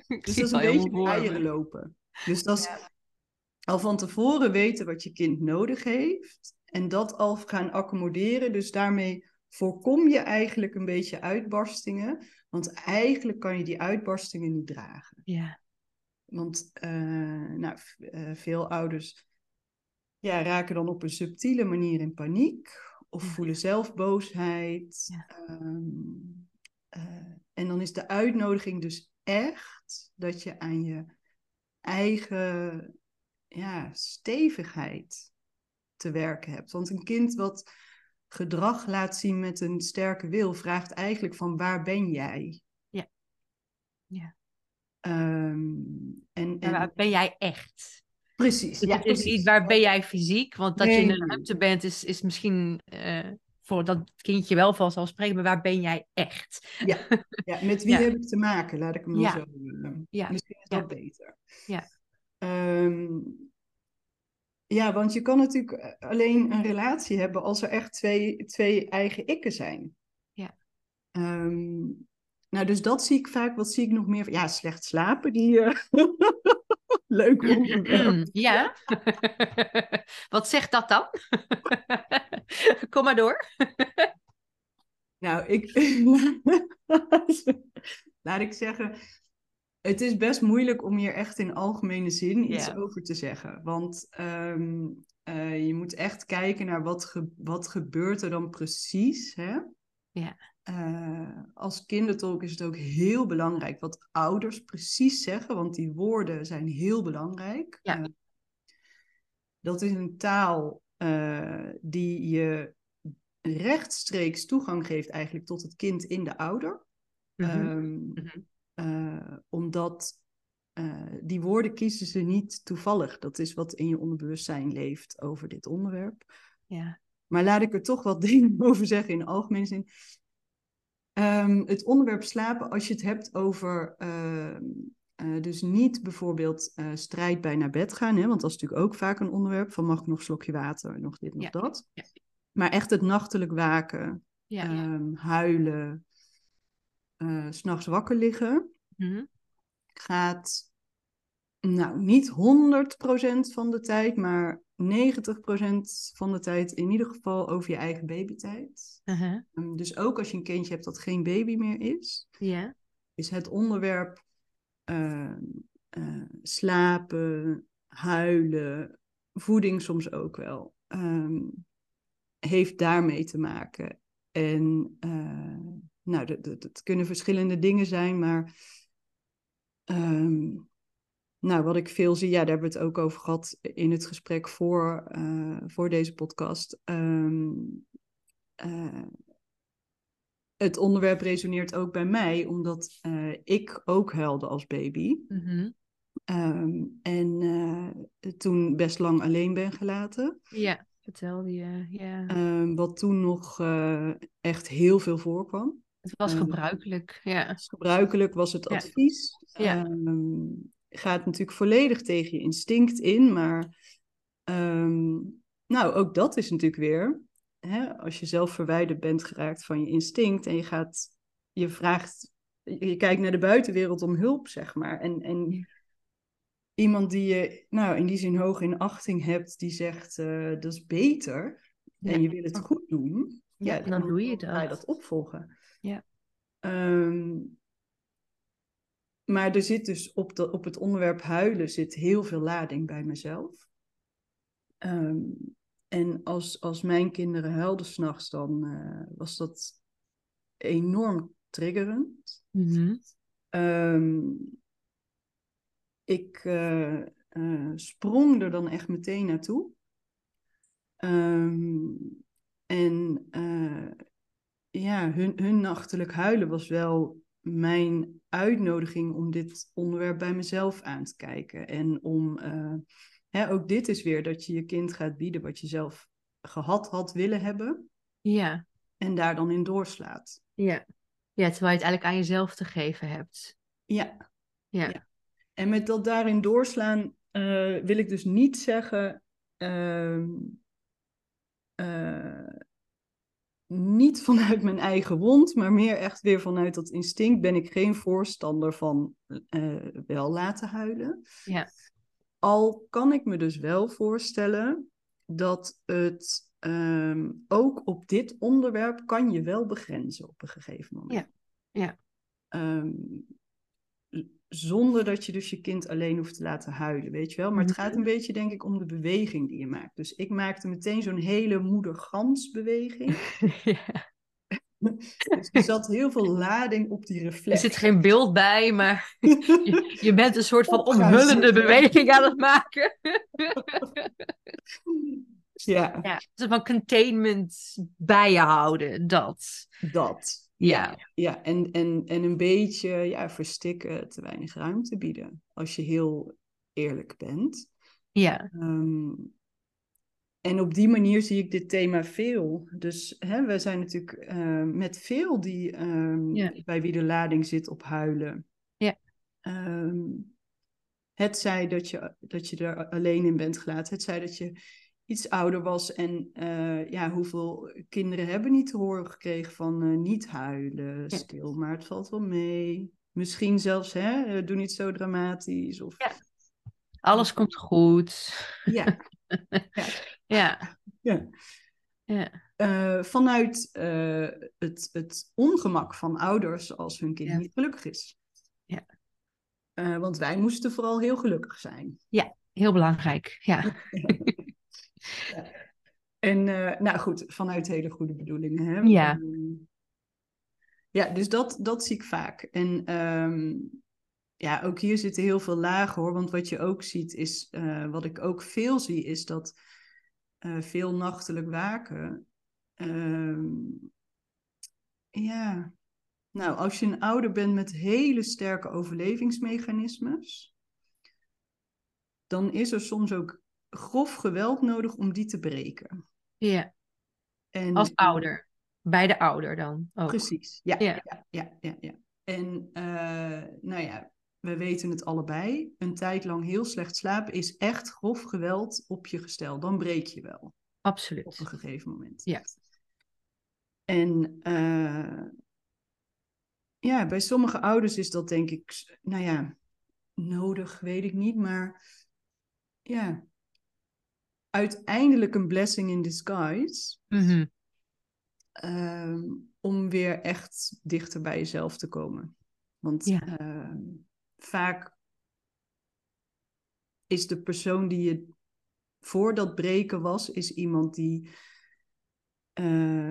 [laughs] Dus dat is een beetje eieren lopen. Dus dat is al van tevoren weten wat je kind nodig heeft. En dat al gaan accommoderen. Dus daarmee voorkom je eigenlijk een beetje uitbarstingen. Want eigenlijk kan je die uitbarstingen niet dragen. Ja. Want uh, nou, uh, veel ouders ja, raken dan op een subtiele manier in paniek. Of ja. voelen zelf boosheid. Ja. Um, uh, en dan is de uitnodiging dus echt dat je aan je eigen ja, stevigheid te werken hebt. Want een kind wat gedrag laat zien met een sterke wil, vraagt eigenlijk van waar ben jij? Ja. ja. Um, en, en... waar ben jij echt? Precies. Dus ja, is precies. waar ben jij fysiek, want dat Nee, je in een ruimte bent is, is misschien uh, voor dat kindje wel vanzelfsprekend, maar waar ben jij echt? Ja, ja met wie [laughs] Ja. heb ik te maken? Laat ik hem Ja. zo. Uh, Ja. Misschien is dat beter. Ja. Ehm, ja, want je kan natuurlijk eh, alleen een relatie hebben als er echt twee, twee eigen ikken zijn. Ja. Ehm, Nou, dus dat zie ik vaak. Wat zie ik nog meer? Ja, slecht slapen. Die uh... [laughs] leuk onderwerp. [laughs] Ja. [laughs] Wat zegt dat dan? [laughs] Kom maar door. nou, ik... Laat ik zeggen... Het is best moeilijk om hier echt in algemene zin iets over te zeggen. Want um, uh, je moet echt kijken naar wat, ge wat gebeurt er dan precies. Hè? Ja. Uh, als kindertolk is het ook heel belangrijk wat ouders precies zeggen, want die woorden zijn heel belangrijk. Ja. Uh, dat is een taal uh, die je rechtstreeks toegang geeft eigenlijk tot het kind in de ouder. Mhm. Um, Mhm. omdat die woorden kiezen ze niet toevallig. Dat is wat in je onderbewustzijn leeft over dit onderwerp. Ja. Maar laat ik er toch wat [laughs] dingen over zeggen in de algemene zin. Um, het onderwerp slapen, als je het hebt over. Uh, uh, dus niet bijvoorbeeld uh, strijd bij naar bed gaan, hè, want dat is natuurlijk ook vaak een onderwerp van mag ik nog een slokje water, nog dit, nog Ja. dat. Ja. Maar echt het nachtelijk waken, Ja. um, huilen, uh, s'nachts wakker liggen, Mhm. gaat nou niet 100% van de tijd, maar 90% van de tijd in ieder geval over je eigen babytijd. Um, dus ook als je een kindje hebt dat geen baby meer is, is het onderwerp uh, uh, slapen, huilen, voeding soms ook wel, um, heeft daarmee te maken. En uh, nou, dat, dat, dat, kunnen verschillende dingen zijn, maar um, nou, wat ik veel zie, ja, daar hebben we het ook over gehad in het gesprek voor, uh, voor deze podcast. Um, uh, het onderwerp resoneert ook bij mij, omdat uh, ik ook huilde als baby. Mm-hmm. Um, en toen best lang alleen ben gelaten. Ja, vertelde je. Ja. Um, wat toen nog echt heel veel voorkwam. Het was gebruikelijk, ja. Gebruikelijk was het Ja. advies. Ja. Um, gaat natuurlijk volledig tegen je instinct in, maar um, nou, ook dat is natuurlijk weer, hè, als je zelf verwijderd bent geraakt van je instinct en je gaat, je vraagt, je kijkt naar de buitenwereld om hulp, zeg maar. En, en iemand die je, nou, in die zin hoog in achting hebt, die zegt, uh, dat is beter Ja. en je wil het goed doen, Ja, dan doe je ga je dat. dat opvolgen. Ja. Um, maar er zit dus op, de, op het onderwerp huilen zit heel veel lading bij mezelf. Um, en als, als mijn kinderen huilden s'nachts, dan uh, was dat enorm triggerend. Mm-hmm. Um, ik uh, uh, sprong er dan echt meteen naartoe. Um, en ja, hun, hun nachtelijk huilen was wel mijn uitnodiging om dit onderwerp bij mezelf aan te kijken. En om, uh, hè, ook dit is weer dat je je kind gaat bieden wat je zelf gehad had willen hebben. Ja. En daar dan in doorslaat. Ja. Ja, terwijl je het eigenlijk aan jezelf te geven hebt. Ja. Ja. ja. En met dat daarin doorslaan uh, wil ik dus niet zeggen. Uh, uh, niet vanuit mijn eigen wond, maar meer echt weer vanuit dat instinct ben ik geen voorstander van uh, wel laten huilen. Ja. Al kan ik me dus wel voorstellen dat het um, ook op dit onderwerp kan je wel begrenzen op een gegeven moment. Ja. ja. Um, zonder dat je dus je kind alleen hoeft te laten huilen, weet je wel. Maar het gaat een beetje, denk ik, om de beweging die je maakt. Dus ik maakte meteen zo'n hele moeder-gans-beweging. [laughs] ja. [laughs] Dus er zat heel veel lading op die reflex. Er zit geen beeld bij, maar [laughs] je, je bent een soort van omhullende beweging aan het maken. ja. ja. Een van containment bij je houden, dat. Dat. Ja. Ja, en, en, en een beetje ja, verstikken, te weinig ruimte bieden. Als je heel eerlijk bent. Ja. Um, en op die manier zie ik dit thema veel. Dus hè, we zijn natuurlijk uh, met veel die um, ja. bij wie de lading zit op huilen. Ja. Um, het zij dat je, dat je er alleen in bent gelaten. Het zij dat je iets ouder was en uh, ja, hoeveel kinderen hebben niet te horen gekregen van uh, niet huilen, stil, maar het valt wel mee. Misschien zelfs, hè, doe niet zo dramatisch. Of... Ja. Alles komt goed. Ja. [laughs] ja. ja. ja. ja. Uh, vanuit het, het ongemak van ouders als hun kind niet gelukkig is. Ja. want wij moesten vooral heel gelukkig zijn. Ja, heel belangrijk. Ja. [laughs] En uh, nou goed, vanuit hele goede bedoelingen. Hè? Ja. Ehm, ja, dus dat, dat zie ik vaak. En um, ja, ook hier zitten heel veel lagen hoor. Want wat je ook ziet is, uh, wat ik ook veel zie, is dat uh, veel nachtelijk waken. Um, ja, nou, als je een ouder bent met hele sterke overlevingsmechanismes, dan is er soms ook grof geweld nodig om die te breken. Ja. En, Als ouder. Bij de ouder dan ook. Precies, ja. ja. ja, ja, ja, En uh, nou ja, we weten het allebei. Een tijd lang heel slecht slapen is echt grof geweld op je gestel. Dan breek je wel. Absoluut. Op een gegeven moment. Ja. En uh, ja, bij sommige ouders is dat denk ik, nou ja, nodig, weet ik niet. Maar ja, uiteindelijk een blessing in disguise. Mm om weer echt dichter bij jezelf te komen. Want ja. uh, vaak is de persoon die je voor dat breken was, is iemand die uh,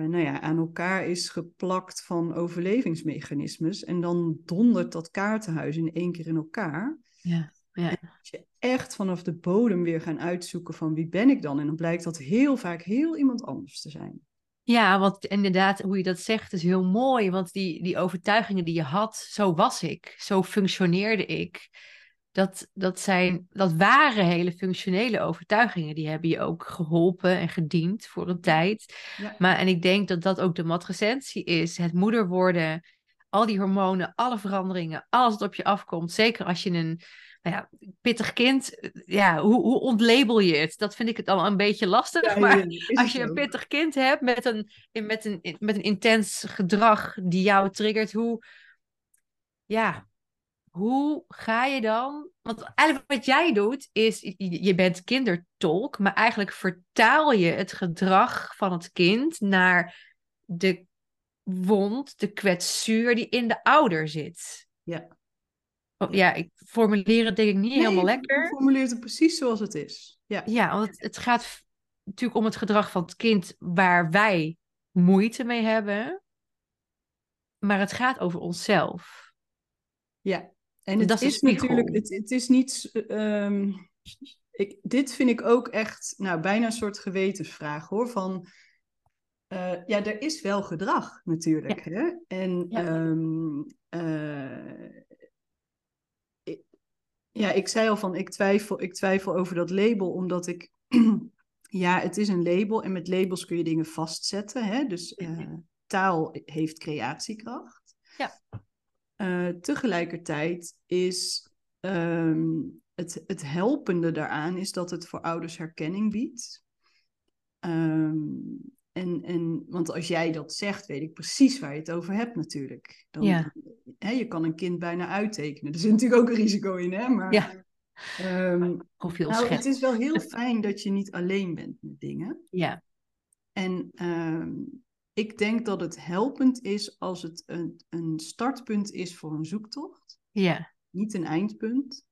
nou ja, aan elkaar is geplakt van overlevingsmechanismes. En dan dondert dat kaartenhuis in één keer in elkaar. Ja. Ja. En als je echt vanaf de bodem weer gaan uitzoeken van wie ben ik dan? En dan blijkt dat heel vaak heel iemand anders te zijn. Ja, want inderdaad, hoe je dat zegt, is heel mooi. Want die, die overtuigingen die je had, zo was ik, zo functioneerde ik. Dat, dat, zijn, dat waren hele functionele overtuigingen. Die hebben je ook geholpen en gediend voor een tijd. Ja. Maar, en ik denk dat dat ook de matrecentie is. Het moeder worden, al die hormonen, alle veranderingen, alles wat op je afkomt. Zeker als je een ja, pittig kind, ja, hoe, hoe ontlabel je het? Dat vind ik het al een beetje lastig. Ja, maar ja, als je een pittig kind hebt met een, met, een, met een intens gedrag die jou triggert, hoe, ja, hoe ga je dan? Want eigenlijk wat jij doet is, je bent kindertolk, maar eigenlijk vertaal je het gedrag van het kind naar de wond, de kwetsuur die in de ouder zit. Ja. Oh, ja, ik formuleer het denk ik niet nee, helemaal lekker. Je formuleert het precies zoals het is. Ja, ja want het, het gaat natuurlijk om het gedrag van het kind waar wij moeite mee hebben. Maar het gaat over onszelf. Ja, en het dat is, natuurlijk, het, het is niet. Um, ik, dit vind ik ook echt, nou, bijna een soort gewetensvraag hoor. Van, uh, ja, er is wel gedrag natuurlijk. Ja. Hè? En Ja. ehm, eh, ja, ik zei al van, ik twijfel, ik twijfel over dat label, omdat ik, [clears throat] ja, het is een label en met labels kun je dingen vastzetten. Hè? Dus eh, taal heeft creatiekracht. Ja. Eh, tegelijkertijd is ehm, het, het helpende daaraan is dat het voor ouders herkenning biedt. Ehm, en, en, want als jij dat zegt, weet ik precies waar je het over hebt natuurlijk. Dan, Ja. hè, je kan een kind bijna uittekenen. Er zit natuurlijk ook een risico in, hè? Maar, Ja. ehm, Of heel nou, het is wel heel [laughs] fijn dat je niet alleen bent met dingen. Ja, En ehm, ik denk dat het helpend is als het een, een startpunt is voor een zoektocht ja, niet een eindpunt.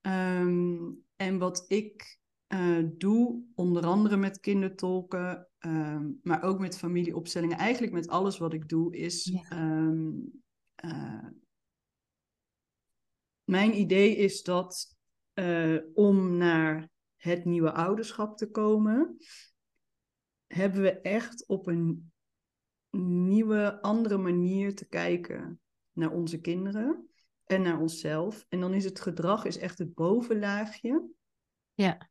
Ehm, en wat ik eh, doe, onder andere met kindertolken, ehm, maar ook met familieopstellingen, eigenlijk met alles wat ik doe, is. Ja. ehm, eh, mijn idee is dat eh, om naar het nieuwe ouderschap te komen, hebben we echt op een nieuwe, andere manier te kijken naar onze kinderen en naar onszelf. En dan is het gedrag is echt het bovenlaagje. ja,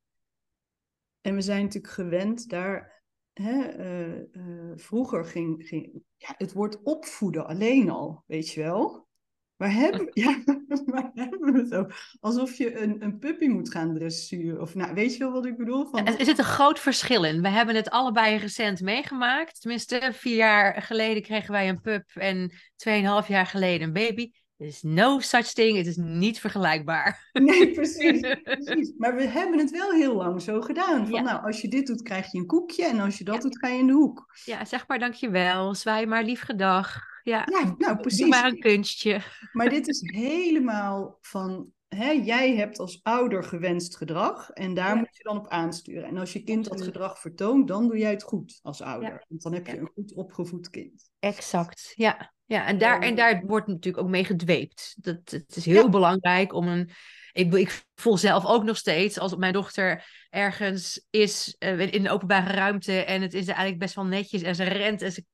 En we zijn natuurlijk gewend daar. Hè, eh, eh, vroeger ging, ging ja, het woord opvoeden alleen al, weet je wel. Waar hebben, ja, [laughs] hebben we het over? Alsof je een, een puppy moet gaan dressuren. Of nou, weet je wel wat ik bedoel? Van... Er zit een groot verschil in. We hebben het allebei recent meegemaakt. Tenminste, vier jaar geleden kregen wij een pup en tweeënhalf jaar geleden een baby. Is no such thing. Het is niet vergelijkbaar. Nee, [laughs] precies, precies. Maar we hebben het wel heel lang zo gedaan. Van, Nou, als je dit doet, krijg je een koekje. En als je dat Ja. doet, ga je in de hoek. Ja, zeg maar dankjewel. Zwaai maar lief gedag. Ja, Ja, nou doe precies. maar een kunstje. Maar dit is helemaal van, hè, jij hebt als ouder gewenst gedrag en daar Ja. moet je dan op aansturen. En als je kind dat gedrag vertoont, dan doe jij het goed als ouder. Ja. Want dan heb je een goed opgevoed kind. Exact, ja. ja en, daar, en Eh. daar wordt natuurlijk ook mee gedweept. Dat, het is heel Ja. belangrijk om een... Ik, ik voel zelf ook nog steeds, als mijn dochter ergens is eh, in de openbare ruimte en het is eigenlijk best wel netjes en ze rent en ze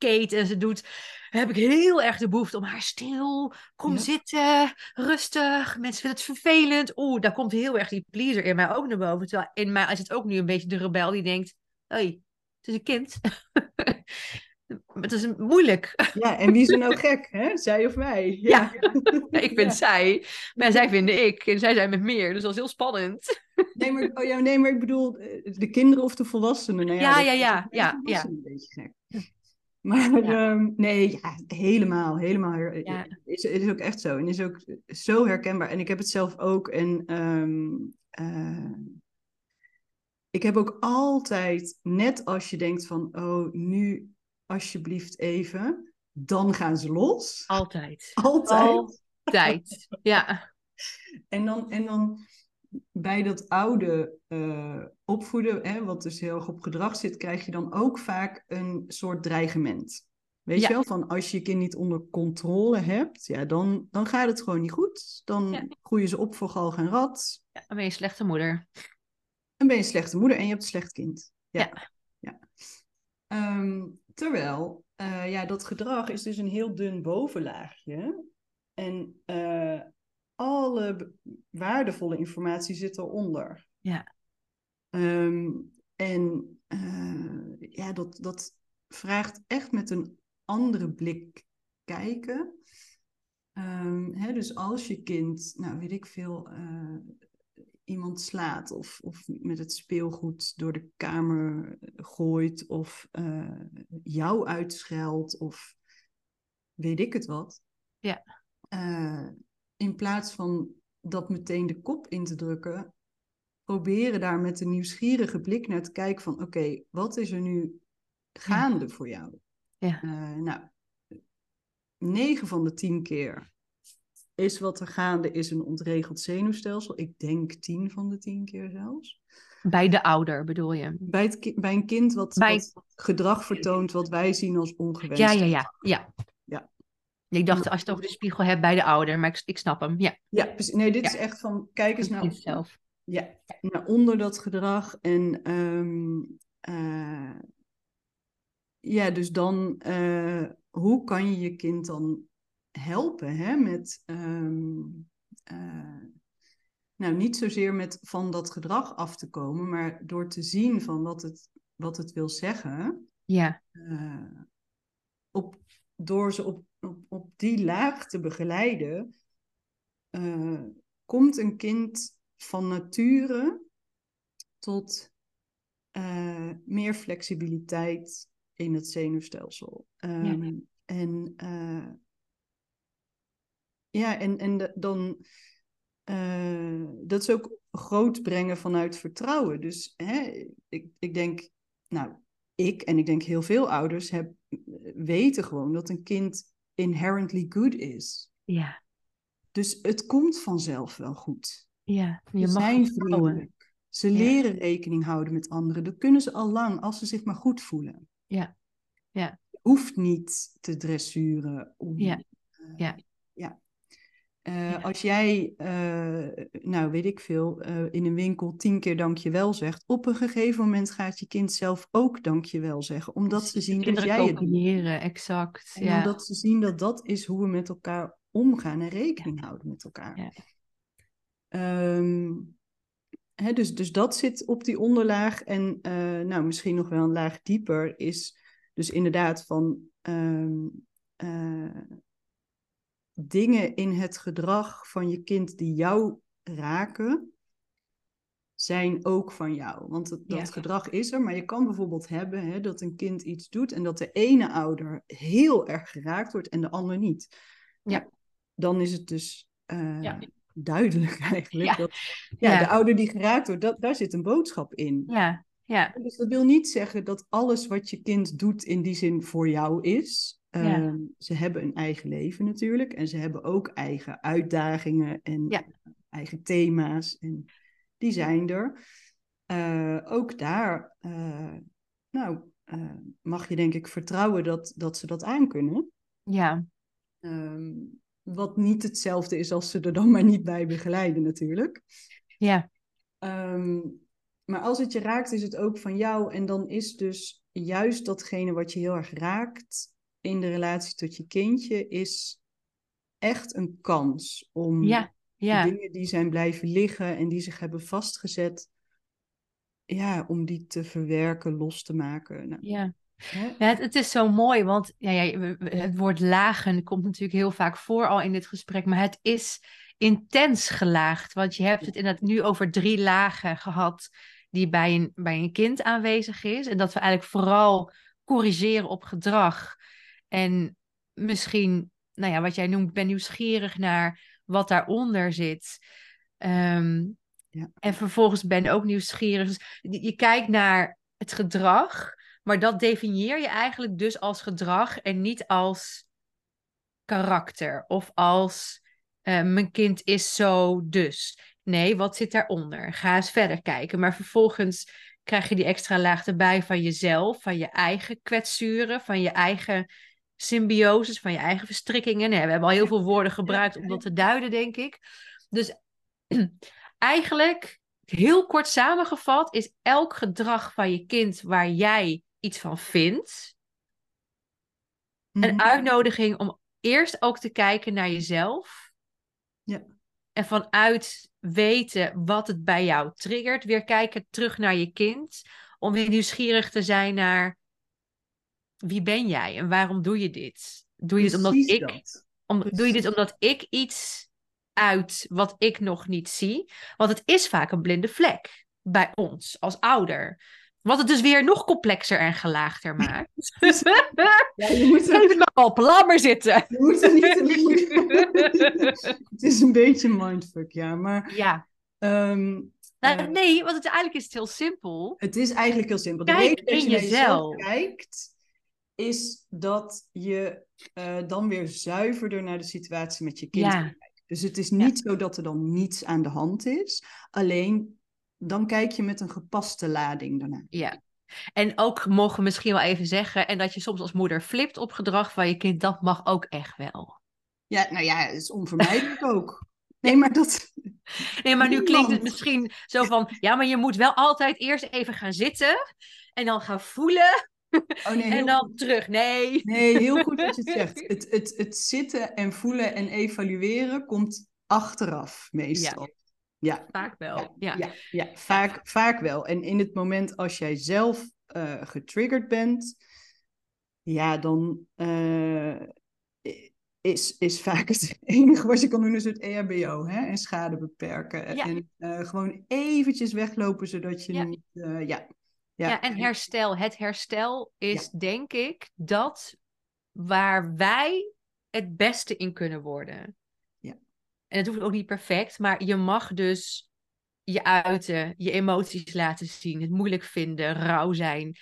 keet en ze doet, heb ik heel erg de behoefte om haar stil, kom Ja. zitten, rustig, mensen vinden het vervelend. Oeh, daar komt heel erg die pleaser in mij ook naar boven. Terwijl in mij is het ook nu een beetje de rebel die denkt, hé, het is een kind. [laughs] het is moeilijk. Ja, en wie is er nou gek, hè? Zij of wij? [laughs] Ja, [laughs] ik vind Ja. zij, maar zij vinden ik. En zij zijn met meer, dus dat is heel spannend. Nee, maar, oh ja, nee, maar ik bedoel, eh, de kinderen of de volwassenen. Nou Ja, ja, is ja, ook ja, ja. volwassenen Een beetje gek. Maar [laughs] Ja. ehm, nee, ja, helemaal, helemaal. Ja. Is, is ook echt zo. En is ook zo herkenbaar. En ik heb het zelf ook. En ehm, eh, ik heb ook altijd, net als je denkt van, oh, nu alsjeblieft even, dan gaan ze los. Altijd. [laughs] Altijd. Altijd. Ja. [laughs] En dan, en dan bij dat oude eh, opvoeden, hè, wat dus heel erg op gedrag zit, krijg je dan ook vaak een soort dreigement. Weet Ja. je wel, van als je je kind niet onder controle hebt, ja, dan, dan gaat het gewoon niet goed. Dan Ja. groeien ze op voor galg en rat. ja. Dan ben je een slechte moeder. En ben je een slechte moeder en je hebt een slecht kind. Ja. Ja. ja. Ehm, terwijl, eh, ja, dat gedrag is dus een heel dun bovenlaagje. En eh, alle waardevolle informatie zit eronder. Ja. Ehm, en eh, ja, dat, dat vraagt echt met een andere blik kijken. Ehm, hè, dus als je kind, nou weet ik veel, eh, iemand slaat of, of met het speelgoed door de kamer gooit of eh, jou uitscheldt of weet ik het wat. Ja. Eh, in plaats van dat meteen de kop in te drukken, proberen daar met een nieuwsgierige blik naar te kijken van oké, wat is er nu gaande voor jou? Ja. Eh, nou, 9 van de 10 keer is wat er gaande is een ontregeld zenuwstelsel. Ik denk 10 van de 10 keer zelfs. Bij de ouder bedoel je? Bij, het bij een kind wat, Bij- wat gedrag vertoont wat wij zien als ongewenst. Ja, ja, ja. ja. Ja. Ik dacht, als je het over de spiegel hebt bij de ouder, maar ik, ik snap hem. Ja, Ja, precies. Nee, dit Ja. is echt van, kijk eens naar, zelf. ja, naar onder dat gedrag. En ehm, eh, ja, dus dan, eh, hoe kan je je kind dan helpen hè, met, ehm, eh, nou niet zozeer met van dat gedrag af te komen, maar door te zien van wat het, wat het wil zeggen. Ja, op, door ze op, op, op die laag te begeleiden, eh, komt een kind van nature tot eh, meer flexibiliteit in het zenuwstelsel. Ehm, En eh, ja, en, en de- dan dat is ook groot brengen vanuit vertrouwen. Dus hè, ik, ik denk, nou, ik en ik denk heel veel ouders heb, weten gewoon dat een kind inherently good is. ja, Dus het komt vanzelf wel goed. ja. Je Ze mag zijn vriendelijk. Ze Ja. leren rekening houden met anderen. Dat kunnen ze al lang als ze zich maar goed voelen. Ja. Ja. Je hoeft niet te dressuren om. Ja. eh, Ja. ja. Eh, Ja. Als jij, eh, nou weet ik veel, eh, in een winkel tien keer dankjewel zegt, op een gegeven moment gaat je kind zelf ook dankjewel zeggen, omdat ze zien dat jij het doet. kopiëren, exact. En Ja. omdat ze zien dat dat is hoe we met elkaar omgaan en rekening houden met elkaar. Ja. Ehm, hè, dus, dus dat zit op die onderlaag. En nou, misschien nog wel een laag dieper is dus inderdaad van... ehm, eh, dingen in het gedrag van je kind die jou raken, zijn ook van jou. Want dat, dat Ja. gedrag is er, maar je kan bijvoorbeeld hebben hè, dat een kind iets doet en dat de ene ouder heel erg geraakt wordt en de ander niet. Ja. Nou, dan is het dus eh, Ja. duidelijk [laughs] eigenlijk Ja. dat ja, Ja. de ouder die geraakt wordt, dat, daar zit een boodschap in. Ja, ja, Dus dat wil niet zeggen dat alles wat je kind doet in die zin voor jou is. Ja. Ehm, ze hebben een eigen leven natuurlijk en ze hebben ook eigen uitdagingen en Ja. eigen thema's en die zijn er. Eh, ook daar eh, nou, eh, mag je denk ik vertrouwen dat, dat ze dat aankunnen. ja, Ehm, wat niet hetzelfde is als ze er dan maar niet bij begeleiden natuurlijk. ja, Ehm, maar als het je raakt, is het ook van jou. En dan is dus juist datgene wat je heel erg raakt in de relatie tot je kindje, is echt een kans om ja, ja, dingen die zijn blijven liggen en die zich hebben vastgezet, ja, om die te verwerken, los te maken. Nou, ja. het, het is zo mooi, want ja, het woord lagen komt natuurlijk heel vaak voor al in dit gesprek, maar het is intens gelaagd. Want je hebt het inderdaad nu over drie lagen gehad die bij een, bij een kind aanwezig is. En dat we eigenlijk vooral corrigeren op gedrag. En misschien, nou ja, wat jij noemt, ben nieuwsgierig naar wat daaronder zit. Ehm, Ja. En vervolgens ben ook nieuwsgierig. Dus je, je kijkt naar het gedrag. Maar dat definieer je eigenlijk dus als gedrag en niet als karakter of als eh, mijn kind is zo dus. Nee, wat zit daaronder? Ga eens verder kijken. Maar vervolgens krijg je die extra laag erbij van jezelf, van je eigen kwetsuren, van je eigen symbioses, van je eigen verstrikkingen. Nee, we hebben al heel veel woorden gebruikt om dat te duiden, denk ik. Dus [clears throat] eigenlijk, heel kort samengevat, is elk gedrag van je kind waar jij iets van vindt, een Mhm. uitnodiging om eerst ook te kijken naar jezelf. Ja. En vanuit weten wat het bij jou triggert, weer kijken terug naar je kind. Om weer nieuwsgierig te zijn naar wie ben jij en waarom doe je dit? Doe je dit omdat ik, om, doe je dit omdat ik iets uit wat ik nog niet zie? Want het is vaak een blinde vlek bij ons als ouder. Wat het dus weer nog complexer en gelaagder maakt. [laughs] Ja, je moet er, [laughs] Geef het maar op, laat maar zitten. je moet er niet [laughs] Het is een beetje mindfuck, ja. Maar Ja, ehm, nou, eh, nee, want het, eigenlijk is het heel simpel. Het is eigenlijk heel simpel. De Kijk dat in je jezelf. kijkt, is dat je eh, dan weer zuiverder naar de situatie met je kind Ja. kijkt. Dus het is niet zo dat er dan niets aan de hand is. Alleen dan kijk je met een gepaste lading daarna. Ja. En ook mogen we misschien wel even zeggen, en dat je soms als moeder flipt op gedrag van je kind, dat mag ook echt wel. Ja, nou ja, het is onvermijdelijk ook. [laughs] Nee, maar dat. Nee, maar nu [laughs] klinkt het misschien zo van, ja, maar je moet wel altijd eerst even gaan zitten en dan gaan voelen [laughs] Oh nee, en dan terug. Nee. nee, heel goed dat je het zegt. [laughs] Het, het, het zitten en voelen en evalueren komt achteraf meestal. Ja. Vaak wel. Ja. Ja, ja, vaak, vaak wel. En in het moment als jij zelf eh, getriggerd bent, ja, dan eh, is, is vaak het [laughs] enige wat je kan doen, is het EHBO hè? en schade beperken. Ja. En eh, gewoon eventjes weglopen, zodat je Ja. niet... eh, ja. Ja, en herstel. Het herstel is denk ik dat waar wij het beste in kunnen worden. Ja. En het hoeft ook niet perfect, maar je mag dus je uiten, je emoties laten zien, het moeilijk vinden, rouw zijn.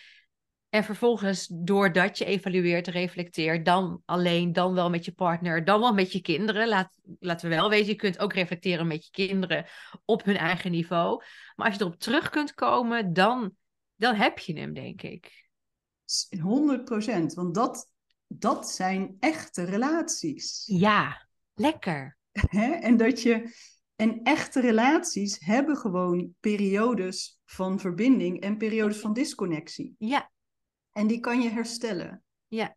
En vervolgens, doordat je evalueert, reflecteert, dan alleen, dan wel met je partner, dan wel met je kinderen. Laat, laten we wel weten, je kunt ook reflecteren met je kinderen op hun eigen niveau. Maar als je erop terug kunt komen, dan, dan heb je hem, denk ik. 100 procent, want dat, dat zijn echte relaties. Ja, lekker. En dat je. En echte relaties hebben gewoon periodes van verbinding en periodes van disconnectie. Ja, En die kan je herstellen. Ja.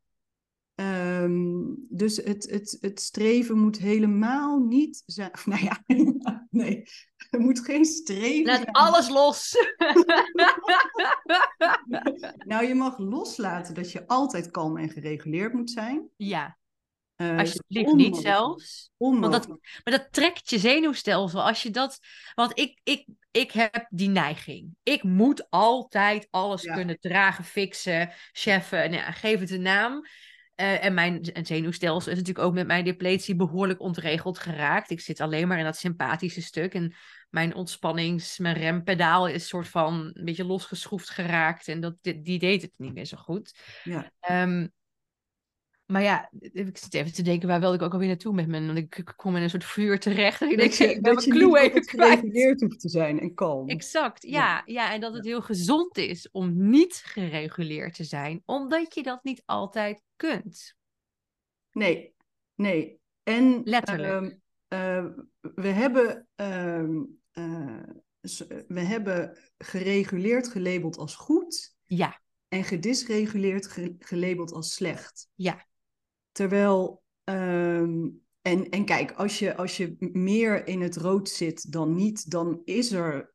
Ehm, dus het, het, het streven moet helemaal niet zijn. of [laughs] Nou ja, [laughs] nee. [laughs] Er moet geen streven laat zijn. alles los. [laughs] Nou, je mag loslaten dat je altijd kalm en gereguleerd moet zijn. ja, Uh, Alsjeblieft niet zelfs. Want dat, maar dat trekt je zenuwstelsel. Als je dat. Want ik, ik, ik heb die neiging. Ik moet altijd alles kunnen dragen, fixen, cheffen. Nou ja, geef het een naam. Uh, en mijn zenuwstelsel is natuurlijk ook met mijn depletie behoorlijk ontregeld geraakt. Ik zit alleen maar in dat sympathische stuk. En mijn ontspannings, mijn rempedaal is soort van een beetje losgeschroefd geraakt. En dat, die, die deed het niet meer zo goed. Ja. Um, maar ja, ik zit even te denken, waar wilde ik ook alweer naartoe met mijn... Want ik kom in een soort vuur terecht. ik denk, ik ben mijn clue even gereguleerd hoeft te zijn en kalm. Exact, ja, ja. En dat het heel gezond is om niet gereguleerd te zijn. Omdat je dat niet altijd kunt. Nee, nee. En... Letterlijk. Uh, we hebben... Uh, we hebben gereguleerd gelabeld als goed. Ja. En gedisreguleerd gelabeld als slecht. Ja. Terwijl, ehm, en, en kijk, als je, als je meer in het rood zit dan niet, dan is er,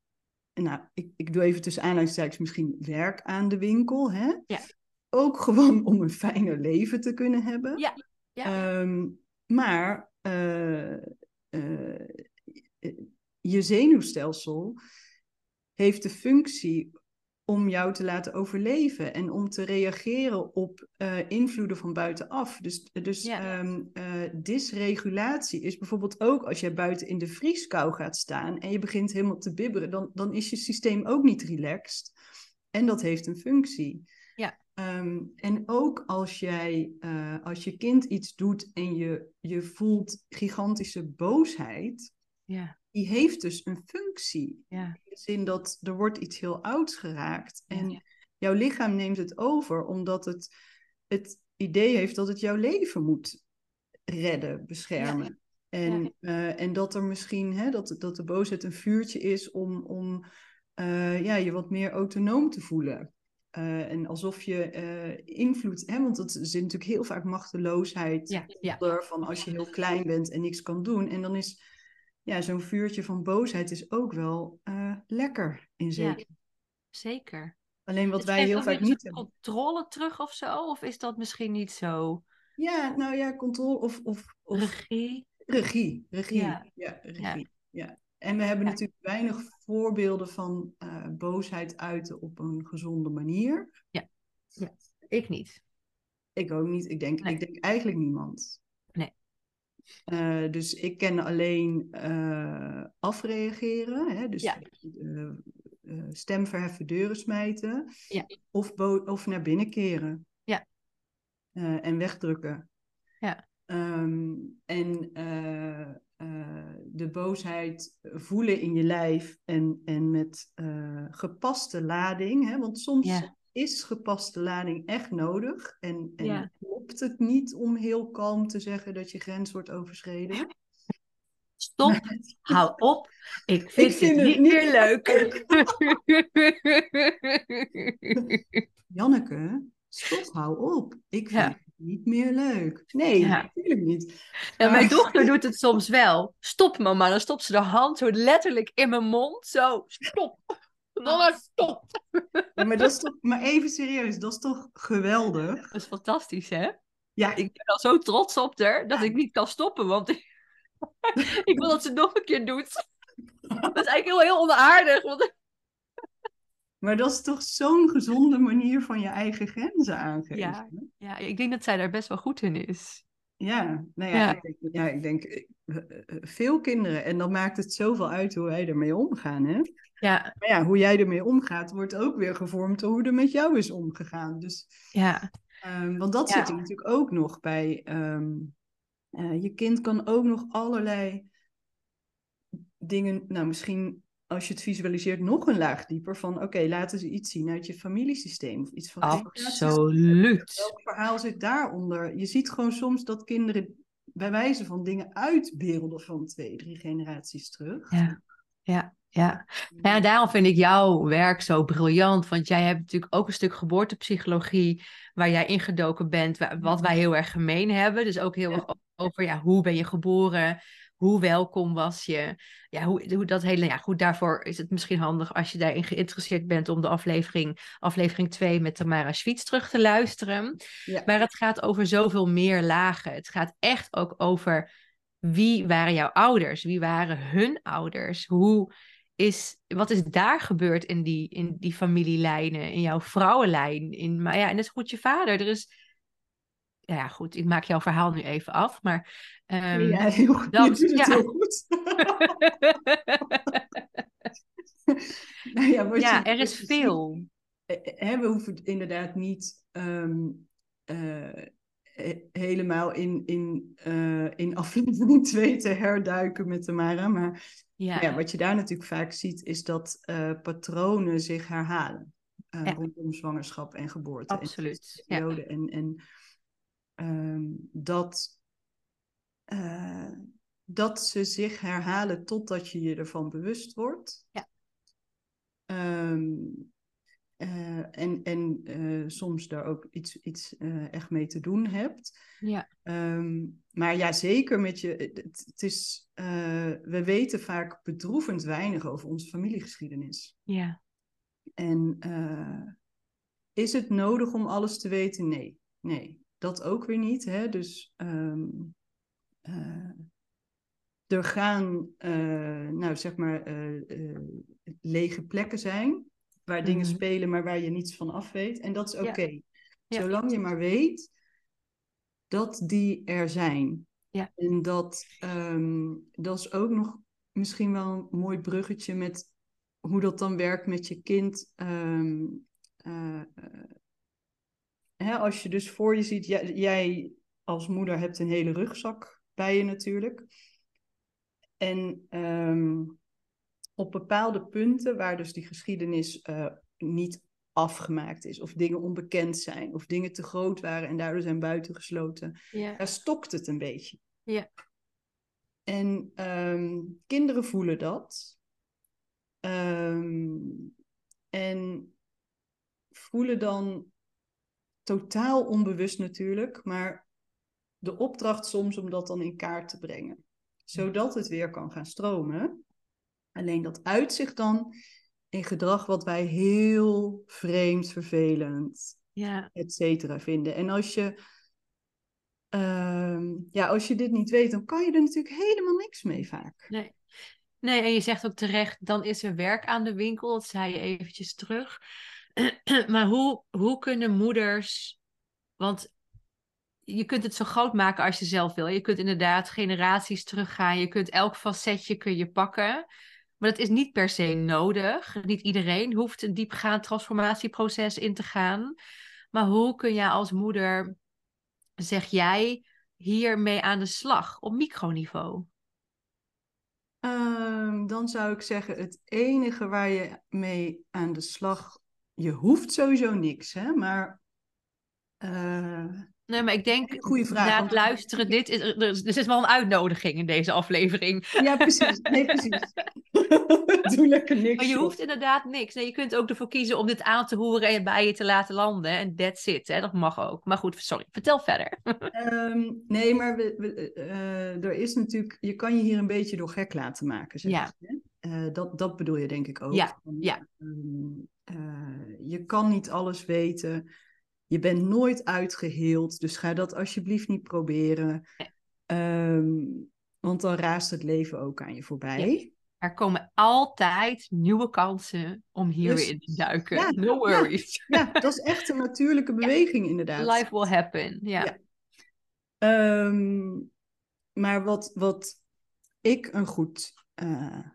nou, ik, ik doe even tussen aanhalingstekens misschien werk aan de winkel, hè? Ja. Ook gewoon om een fijner leven te kunnen hebben. Ja. ja. Um, maar uh, uh, je zenuwstelsel heeft de functie om jou te laten overleven en om te reageren op uh, invloeden van buitenaf. Dus, dus ja. um, uh, dysregulatie is bijvoorbeeld ook als jij buiten in de vrieskou gaat staan en je begint helemaal te bibberen, dan, dan is je systeem ook niet relaxed. En dat heeft een functie. Ja. Um, en ook als jij, uh, als je kind iets doet en je, je voelt gigantische boosheid, ja die heeft dus een functie. Ja. In de zin dat er wordt iets heel ouds geraakt. En jouw lichaam neemt het over omdat het het idee heeft dat het jouw leven moet redden, beschermen. En, uh, en dat er misschien, hè, dat, dat de boosheid een vuurtje is om, om uh, ja, je wat meer autonoom te voelen. Uh, en alsof je invloed, hè, want het zit natuurlijk heel vaak machteloosheid ja, ja. van als je heel klein bent en niks kan doen. En dan is ja, zo'n vuurtje van boosheid is ook wel uh, lekker in zekere. Ja, zeker. Alleen wat wij heel vaak niet hebben. controle terug of zo? Of is dat misschien niet zo? Ja, nou ja, controle of... of, of regie. Regie, regie. Ja, ja regie. Ja. En we hebben natuurlijk weinig voorbeelden van uh, boosheid uiten op een gezonde manier. Ja, ja. ik niet. Ik ook niet. Ik denk, nee. ik denk eigenlijk niemand. Uh, dus ik ken alleen uh, afreageren, hè? dus ja. uh, stem verheffen, deuren smijten, ja. of, of naar binnen keren ja. en wegdrukken. Ja. Um, en de boosheid voelen in je lijf en, en met gepaste lading, hè? want soms is gepaste lading echt nodig? En, en ja. klopt het niet om heel kalm te zeggen dat je grens wordt overschreden? Stop, [laughs] hou op. Ik vind, ik vind het, niet meer leuk. [laughs] Janneke, stop, hou op. Ik vind ja. het niet meer leuk. Nee, ja. natuurlijk niet. Ja, mijn dochter doet het soms wel. Stop mama, dan stopt ze de hand zo letterlijk in mijn mond. Zo, stop. Mama, stop! Ja, maar, dat is toch, maar even serieus, dat is toch geweldig? Dat is fantastisch, hè? Ja. Ik ben al zo trots op haar dat ik niet kan stoppen, want ik, [laughs] ik wil dat ze nog een keer doet. Dat is eigenlijk heel, heel onaardig. Want... Maar dat is toch zo'n gezonde manier van je eigen grenzen aangeven? Ja, ja, ik denk dat zij daar best wel goed in is. Ja, nou ja, ja. Ik denk, ja, ik denk eh, eh, veel kinderen. En dan maakt het zoveel uit hoe wij ermee omgaan, hè? Ja. Maar ja, hoe jij ermee omgaat, wordt ook weer gevormd door hoe er met jou is omgegaan. Dus, ja. Um, want dat ja. zit er natuurlijk ook nog bij. Um, uh, je kind kan ook nog allerlei dingen, nou misschien als je het visualiseert, nog een laag dieper van, oké, okay, laten ze iets zien uit je familiesysteem of iets van. Absoluut. Welk verhaal zit daaronder? Je ziet gewoon soms dat kinderen bij wijze van dingen uitbeelden van twee, drie generaties terug. Ja, ja. Ja. ja, daarom vind ik jouw werk zo briljant. Want jij hebt natuurlijk ook een stuk geboortepsychologie waar jij ingedoken bent, wat wij heel erg gemeen hebben. Dus ook heel erg over ja, hoe ben je geboren? Hoe welkom was je? Ja, hoe, hoe dat hele, ja, goed, daarvoor is het misschien handig als je daarin geïnteresseerd bent om de aflevering, aflevering 2 met Tamara Schwitz terug te luisteren. Ja. Maar het gaat over zoveel meer lagen. Het gaat echt ook over wie waren jouw ouders? Wie waren hun ouders? Hoe is, wat is daar gebeurd in die, in die familielijnen, in jouw vrouwenlijn? In, maar ja, en net goed je vader. Er is, ja goed, ik maak jouw verhaal nu even af, maar... Um, ja, heel goed. Dat, je doet het ja. heel goed. [laughs] nou ja, wat ja, je- er is veel. ziet, eh, hè, we hoeven inderdaad niet ehm, eh, he- helemaal in, in, eh, in aflevering [laughs] 2 te herduiken met Tamara. Maar Ja, ja, wat je daar natuurlijk vaak ziet, is dat eh, patronen zich herhalen. eh, Ja. Rondom zwangerschap en geboorte. en absoluut. Ja. En, en ehm, dat, eh, dat ze zich herhalen totdat je je ervan bewust wordt. Ja. Ehm, eh, en en eh, soms daar ook iets, iets echt mee te doen hebt. Ja. Ehm, maar ja, zeker met je. Het, het is, we weten vaak bedroevend weinig over onze familiegeschiedenis. ja, En is het nodig om alles te weten? Nee, nee, dat ook weer niet. Hè? Dus ehm, eh, er gaan, eh, nou zeg maar, eh, lege plekken zijn waar dingen Mhm. spelen, maar waar je niets van af weet. En dat is oké. Ja. Zolang je maar weet dat die er zijn. Ja. En dat, ehm, dat is ook nog misschien wel een mooi bruggetje met hoe dat dan werkt met je kind. Ehm, eh, eh, hè, als je dus voor je ziet, jij, jij als moeder hebt een hele rugzak bij je natuurlijk. En ehm, op bepaalde punten waar dus die geschiedenis eh, niet afgemaakt is, of dingen onbekend zijn, of dingen te groot waren en daardoor zijn buitengesloten, ja, daar stokt het een beetje. Ja. En ehm, kinderen voelen dat. Ehm, en voelen dan totaal onbewust natuurlijk, maar de opdracht soms om dat dan in kaart te brengen. Zodat het weer kan gaan stromen. Alleen dat uitzicht dan in gedrag wat wij heel vreemd, vervelend, ja, et cetera vinden. En als je, ehm, ja, als je dit niet weet, dan kan je er natuurlijk helemaal niks mee vaak. nee. Nee, en je zegt ook terecht, dan is er werk aan de winkel. Dat zei je eventjes terug. [clears throat] maar hoe, hoe kunnen moeders... Want je kunt het zo groot maken als je zelf wil. Je kunt inderdaad generaties teruggaan. Je kunt elk facetje kun je pakken. Maar dat is niet per se nodig. Niet iedereen hoeft een diepgaand transformatieproces in te gaan. Maar hoe kun je als moeder, zeg jij, hiermee aan de slag op microniveau? Ehm, dan zou ik zeggen, het enige waar je mee aan de slag, je hoeft sowieso niks, hè, maar eh, Nee, maar ik denk, goede vraag, na het luisteren, dit is, er, is- er wel een uitnodiging in deze aflevering. ja, precies, nee, precies. [laughs] Doe lekker niks. Maar je hoeft inderdaad niks. Nee, je kunt ook ervoor kiezen om dit aan te horen en bij je te laten landen. En that's it, hè? dat mag ook. Maar goed, sorry, vertel verder. [laughs] Ehm, nee, maar we, we, eh, er is natuurlijk, je kan je hier een beetje door gek laten maken, zeg Ja. Eh, dat, dat bedoel je denk ik ook. Ja, ja. ehm, eh, je kan niet alles weten. Je bent nooit uitgeheeld, dus ga dat alsjeblieft niet proberen. Nee. Ehm, want dan raast het leven ook aan je voorbij. Er komen altijd nieuwe kansen om hier Dus- te duiken. ja, no worries. Ja, dat is echt een natuurlijke [laughs] beweging inderdaad. Life will happen. Ja. Ja. Ehm, maar wat, wat ik een goed eh,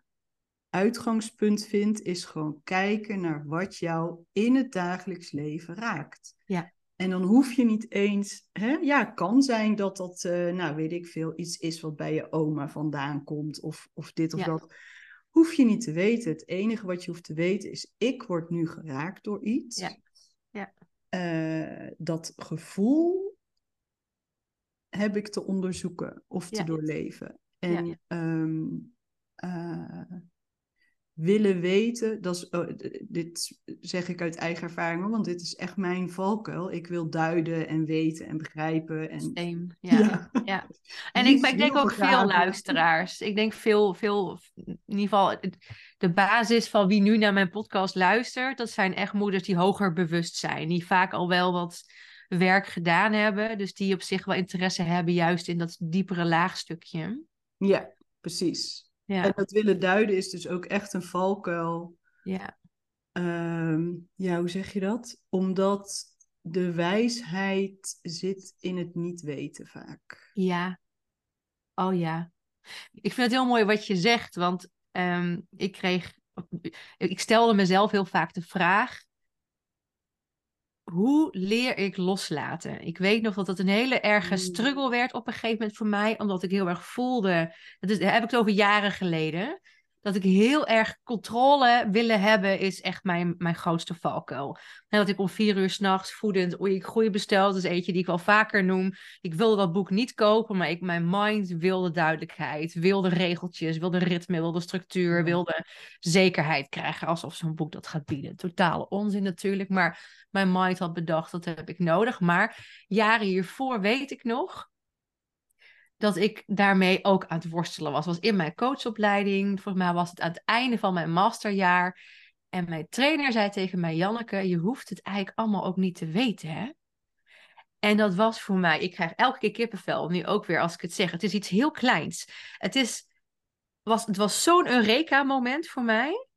uitgangspunt vind, is gewoon kijken naar wat jou in het dagelijks leven raakt. Ja. En dan hoef je niet eens, hè, ja, het kan zijn dat dat, eh, nou weet ik veel, iets is wat bij je oma vandaan komt, of, of dit of Ja. dat. Hoef je niet te weten. Het enige wat je hoeft te weten is, ik word nu geraakt door iets. Ja. Ja. Eh, dat gevoel heb ik te onderzoeken of te Ja. doorleven. En Ja. ehm, eh, willen weten, dat is, oh, dit zeg ik uit eigen ervaring, want dit is echt mijn valkuil. Ik wil duiden en weten en begrijpen. En... Same, [laughs] ja. ja. [laughs] En ik, ik denk ook veel luisteraars. Ik denk veel, veel, in ieder geval de basis van wie nu naar mijn podcast luistert, dat zijn echt moeders die hoger bewust zijn. Die vaak al wel wat werk gedaan hebben. Dus die op zich wel interesse hebben juist in dat diepere laagstukje. Ja, precies. Ja. En dat willen duiden is dus ook echt een valkuil. Ja. Ehm, ja, hoe zeg je dat? Omdat de wijsheid zit in het niet weten vaak. Ja. Oh ja. Ik vind het heel mooi wat je zegt, want ehm, ik kreeg, ik stelde mezelf heel vaak de vraag: hoe leer ik loslaten? Ik weet nog dat het een hele erge mm. struggle werd op een gegeven moment voor mij, omdat ik heel erg voelde, dat, is, heb ik het over jaren geleden, dat ik heel erg controle willen hebben, is echt mijn, mijn grootste valkuil. En dat ik om vier uur s'nachts voedend, oei, ik groei besteld, dat is eentje die ik wel vaker noem. Ik wilde dat boek niet kopen, maar ik, mijn mind wilde duidelijkheid, wilde regeltjes, wilde ritme, wilde structuur, wilde zekerheid krijgen, alsof zo'n boek dat gaat bieden. Totale onzin natuurlijk, maar mijn mind had bedacht, dat heb ik nodig. Maar jaren hiervoor weet ik nog, dat ik daarmee ook aan het worstelen was. was in mijn coachopleiding. Volgens mij was het aan het einde van mijn masterjaar. En mijn trainer zei tegen mij, Janneke, je hoeft het eigenlijk allemaal ook niet te weten, hè? En dat was voor mij, ik krijg elke keer kippenvel, nu ook weer als ik het zeg. Het is iets heel kleins. Het, is, was, het was zo'n Eureka-moment voor mij.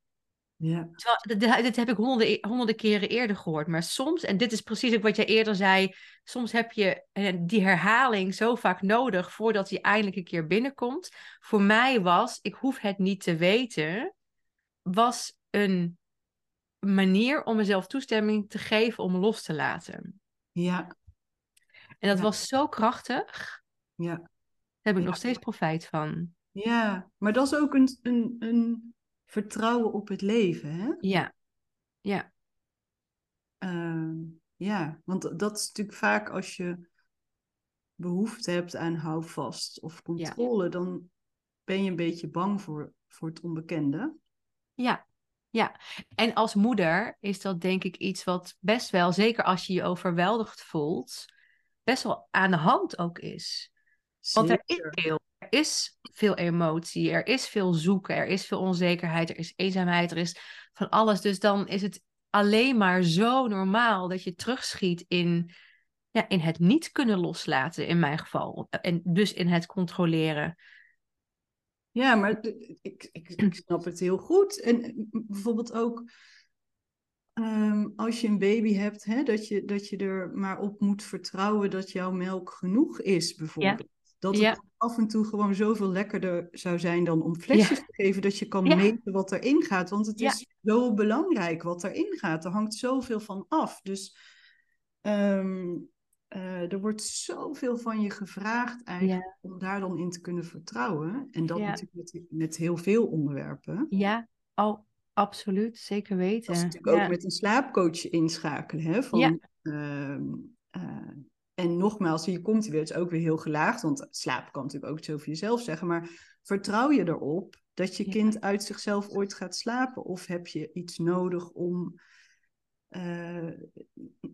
Ja. Terwijl, dit, heb ik honderden, e-, honderden keren eerder gehoord. Maar soms, en dit is precies ook wat jij eerder zei, soms heb je eh, die herhaling zo vaak nodig voordat hij eindelijk een keer binnenkomt. Voor mij was, ik hoef het niet te weten, was een manier om mezelf toestemming te geven om los te laten. Ja. En dat was zo krachtig. Ja. Daar heb ik nog steeds profijt van. Ja, maar dat is ook een, een, een vertrouwen op het leven, hè? Ja, ja. Uh, ja, want dat is natuurlijk vaak als je behoefte hebt aan houvast of controle, dan ben je een beetje bang voor, voor het onbekende. Ja, ja. En als moeder is dat denk ik iets wat best wel, zeker als je je overweldigd voelt, best wel aan de hand ook is. Want er is veel is veel emotie, er is veel zoeken, er is veel onzekerheid, er is eenzaamheid, er is van alles. Dus dan is het alleen maar zo normaal dat je terugschiet in, ja, in het niet kunnen loslaten, in mijn geval. En dus in het controleren. Ja, maar ik, ik, ik snap het heel goed. En bijvoorbeeld ook ehm, als je een baby hebt, hè, dat, je, dat je er maar op moet vertrouwen dat jouw melk genoeg is, bijvoorbeeld. Dat het af en toe gewoon zoveel lekkerder zou zijn dan om flesjes te geven, dat je kan meten wat erin gaat. Want het is zo belangrijk wat erin gaat. Er hangt zoveel van af. Dus ehm, eh, er wordt zoveel van je gevraagd eigenlijk om daar dan in te kunnen vertrouwen. En dat natuurlijk met, met, heel veel onderwerpen. Ja, oh, absoluut. Zeker weten. Dat is natuurlijk ook met een slaapcoach inschakelen. Hè, van, ehm, eh, en nogmaals, hier komt hij weer, het is ook weer heel gelaagd, want slaap kan natuurlijk ook zo voor jezelf zeggen, maar vertrouw je erop dat je kind uit zichzelf ooit gaat slapen? Of heb je iets nodig om. Uh,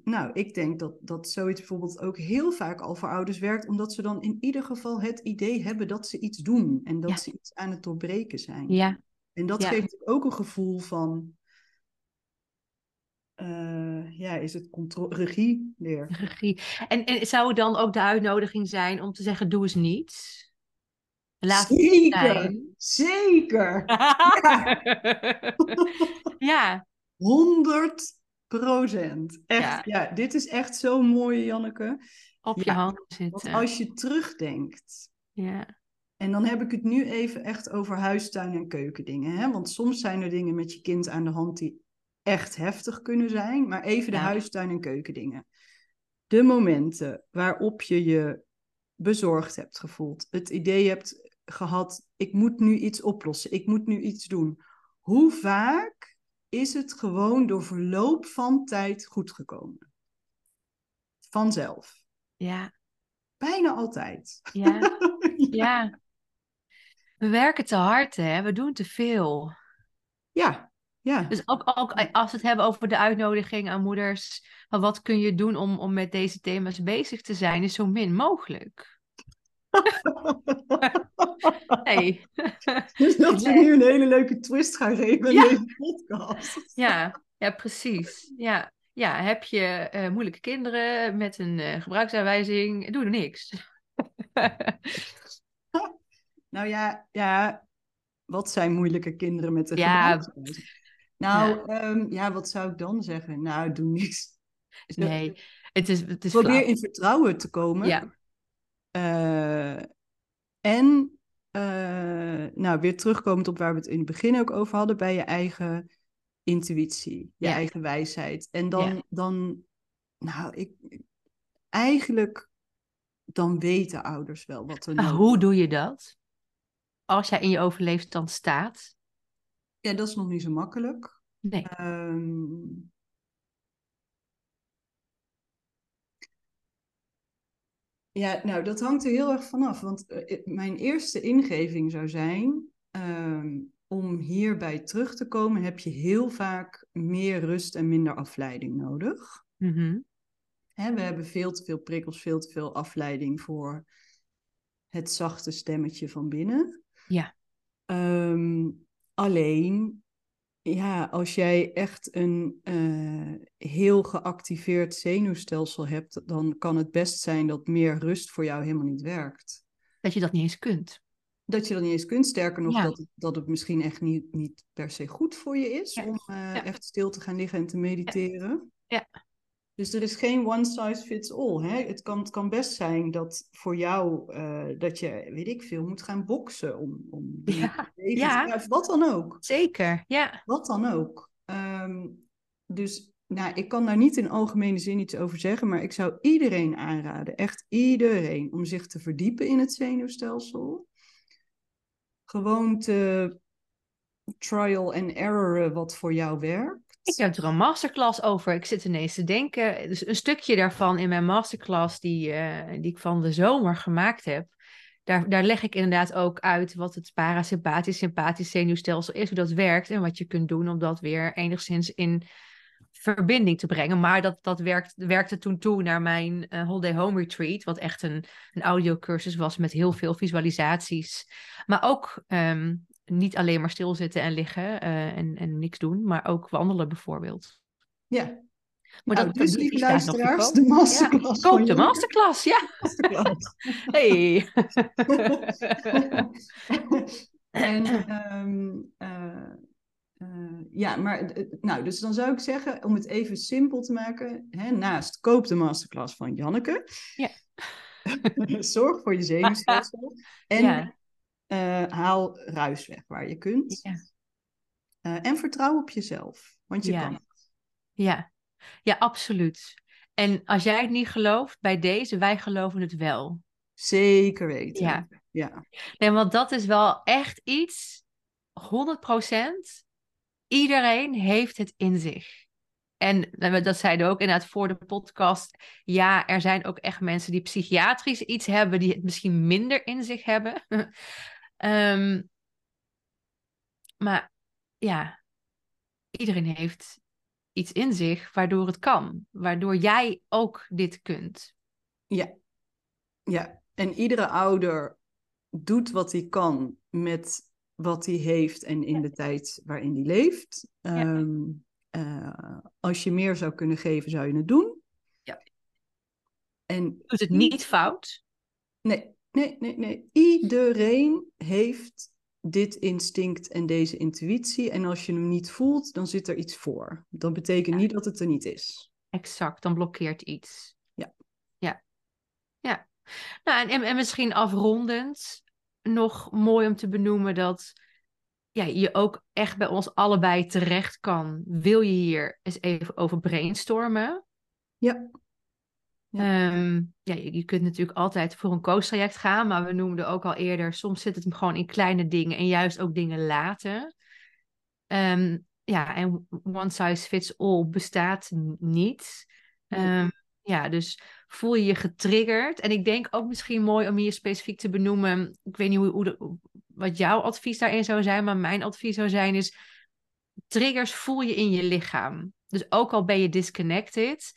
nou, ik denk dat, dat zoiets bijvoorbeeld ook heel vaak al voor ouders werkt, omdat ze dan in ieder geval het idee hebben dat ze iets doen en dat ze iets aan het doorbreken zijn. Ja. En dat geeft ook een gevoel van uh, ja, is het regie weer. [laughs] Regie. En, en zou het dan ook de uitnodiging zijn om te zeggen, doe eens niets? Laat zeker, zijn. zeker. [laughs] ja. 100 procent. Echt, ja. dit is echt zo mooi, Janneke. Op je hand zitten. Want als je terugdenkt. Ja. En dan heb ik het nu even echt over huistuin- en keukendingen. Hè? Want soms zijn er dingen met je kind aan de hand die echt heftig kunnen zijn, maar even de huistuin- en keukendingen. De momenten waarop je je bezorgd hebt gevoeld, het idee hebt gehad, ik moet nu iets oplossen, ik moet nu iets doen. Hoe vaak is het gewoon door verloop van tijd goed gekomen? Vanzelf. Ja. Bijna altijd. Ja. [laughs] ja. We werken te hard, hè? We doen te veel. Ja, ja. Dus ook, ook als we het hebben over de uitnodiging aan moeders, van wat kun je doen om, om met deze thema's bezig te zijn, is zo min mogelijk. [laughs] hey. Dus dat we [laughs] nu een hele leuke twist gaan geven in deze podcast. Ja, ja precies. Ja. ja, heb je uh, moeilijke kinderen met een uh, gebruiksaanwijzing, doe er niks. [laughs] nou ja, ja, wat zijn moeilijke kinderen met een ja. Nou, ja. Um, ja, wat zou ik dan zeggen? Nou, doe niks. [laughs] Nee, het is, het is Probeer in vertrouwen te komen. Ja. Uh, en uh, nou, weer terugkomend op waar we het in het begin ook over hadden, bij je eigen intuïtie, je Ja. eigen wijsheid. En dan, Ja. dan nou, ik, eigenlijk, dan weten ouders wel wat er nodig hoe doe je dat? Als jij in je overleefstand staat? Ja, dat is nog niet zo makkelijk. Nee. Ehm, ja, nou, dat hangt er heel erg vanaf. Want eh, mijn eerste ingeving zou zijn, ehm, om hierbij terug te komen, heb je heel vaak meer rust en minder afleiding nodig. Hè, we hebben veel te veel prikkels, veel te veel afleiding voor het zachte stemmetje van binnen. Ja. Ehm, alleen, ja, als jij echt een eh, heel geactiveerd zenuwstelsel hebt, dan kan het best zijn dat meer rust voor jou helemaal niet werkt. Dat je dat niet eens kunt. Dat je dat niet eens kunt, sterker nog, Ja. dat, het, dat het misschien echt niet, niet per se goed voor je is Ja. om eh, Ja. echt stil te gaan liggen en te mediteren. Ja. Dus er is geen one size fits all. Hè? Het, kan, het kan best zijn dat voor jou, eh, dat je, weet ik veel, moet gaan boksen om, om Ja. te leven. Ja. Ja, wat dan ook. Zeker, ja. Wat dan ook. Ehm, dus nou, ik kan daar niet in algemene zin iets over zeggen, maar ik zou iedereen aanraden, echt iedereen, om zich te verdiepen in het zenuwstelsel. Gewoon te trial and error wat voor jou werkt. Ik heb er een masterclass over. Ik zit ineens te denken. Dus een stukje daarvan in mijn masterclass die, eh, die ik van de zomer gemaakt heb. Daar, daar leg ik inderdaad ook uit wat het parasympathisch, sympathisch zenuwstelsel is, hoe dat werkt en wat je kunt doen om dat weer enigszins in verbinding te brengen. Maar dat, dat werkt, werkte toen toe naar mijn eh, Holiday Home Retreat, wat echt een, een audiocursus was met heel veel visualisaties. Maar ook ehm, niet alleen maar stilzitten en liggen eh, en, en niks doen, maar ook wandelen bijvoorbeeld. Ja. Maar Nou, dat, dus lieve luisteraars, de masterclass Ja, koop de masterclass, ja. Masterclass. [laughs] Hey. [laughs] en ehm, eh, eh, ja, maar nou, dus dan zou ik zeggen, om het even simpel te maken, hè, naast koop de masterclass van Janneke. Ja. [laughs] Zorg voor je zenuwstelsel en Ja. Eh, haal ruis weg waar je kunt. Ja. Eh, en vertrouw op jezelf, want je Ja. kan. het. Ja. ja, absoluut. En als jij het niet gelooft, bij deze, wij geloven het wel. Zeker weten. Ja. ja. Nee, want dat is wel echt iets, 100%. Iedereen heeft het in zich. En dat zeiden we ook inderdaad voor de podcast. Ja, er zijn ook echt mensen die psychiatrisch iets hebben, die het misschien minder in zich hebben. [laughs] Ehm, maar ja, iedereen heeft iets in zich waardoor het kan. Waardoor jij ook dit kunt. Ja. ja. En iedere ouder doet wat hij kan met wat hij heeft en in de tijd waarin hij leeft. Ehm, eh, als je meer zou kunnen geven, zou je het doen. Ja. En Doet het niet fout. nee, nee, nee, nee. Iedereen heeft dit instinct en deze intuïtie. En als je hem niet voelt, dan zit er iets voor. Dat betekent niet dat het er niet is. Exact, dan blokkeert iets. Ja. Ja. Ja. Nou, en, en, en misschien afrondend nog mooi om te benoemen dat ja, je ook echt bij ons allebei terecht kan. Wil je hier eens even over brainstormen? Ja. Ja. Ehm, ja, je, je kunt natuurlijk altijd voor een coach-traject gaan, maar we noemden ook al eerder, soms zit het hem gewoon in kleine dingen en juist ook dingen laten. Ehm, ja, en one size fits all bestaat niet. Ehm, ja, dus voel je je getriggerd. En ik denk ook misschien mooi om hier specifiek te benoemen. Ik weet niet hoe, hoe de- wat jouw advies daarin zou zijn, maar mijn advies zou zijn is. triggers voel je in je lichaam. Dus ook al ben je disconnected,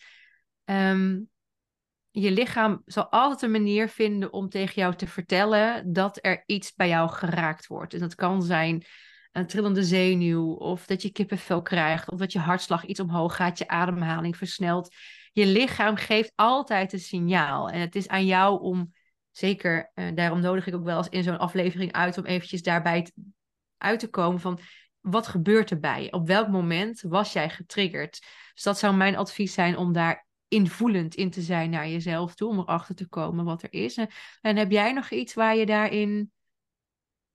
je lichaam zal altijd een manier vinden om tegen jou te vertellen dat er iets bij jou geraakt wordt. En dat kan zijn een trillende zenuw, of dat je kippenvel krijgt, of dat je hartslag iets omhoog gaat, je ademhaling versnelt. Je lichaam geeft altijd een signaal. En het is aan jou om, zeker, uh, daarom nodig ik ook wel eens in zo'n aflevering uit, om eventjes daarbij uit te komen van wat gebeurt erbij? Op welk moment was jij getriggerd? Dus dat zou mijn advies zijn om daar invoelend in te zijn naar jezelf toe, om erachter te komen wat er is. En heb jij nog iets waar je daarin.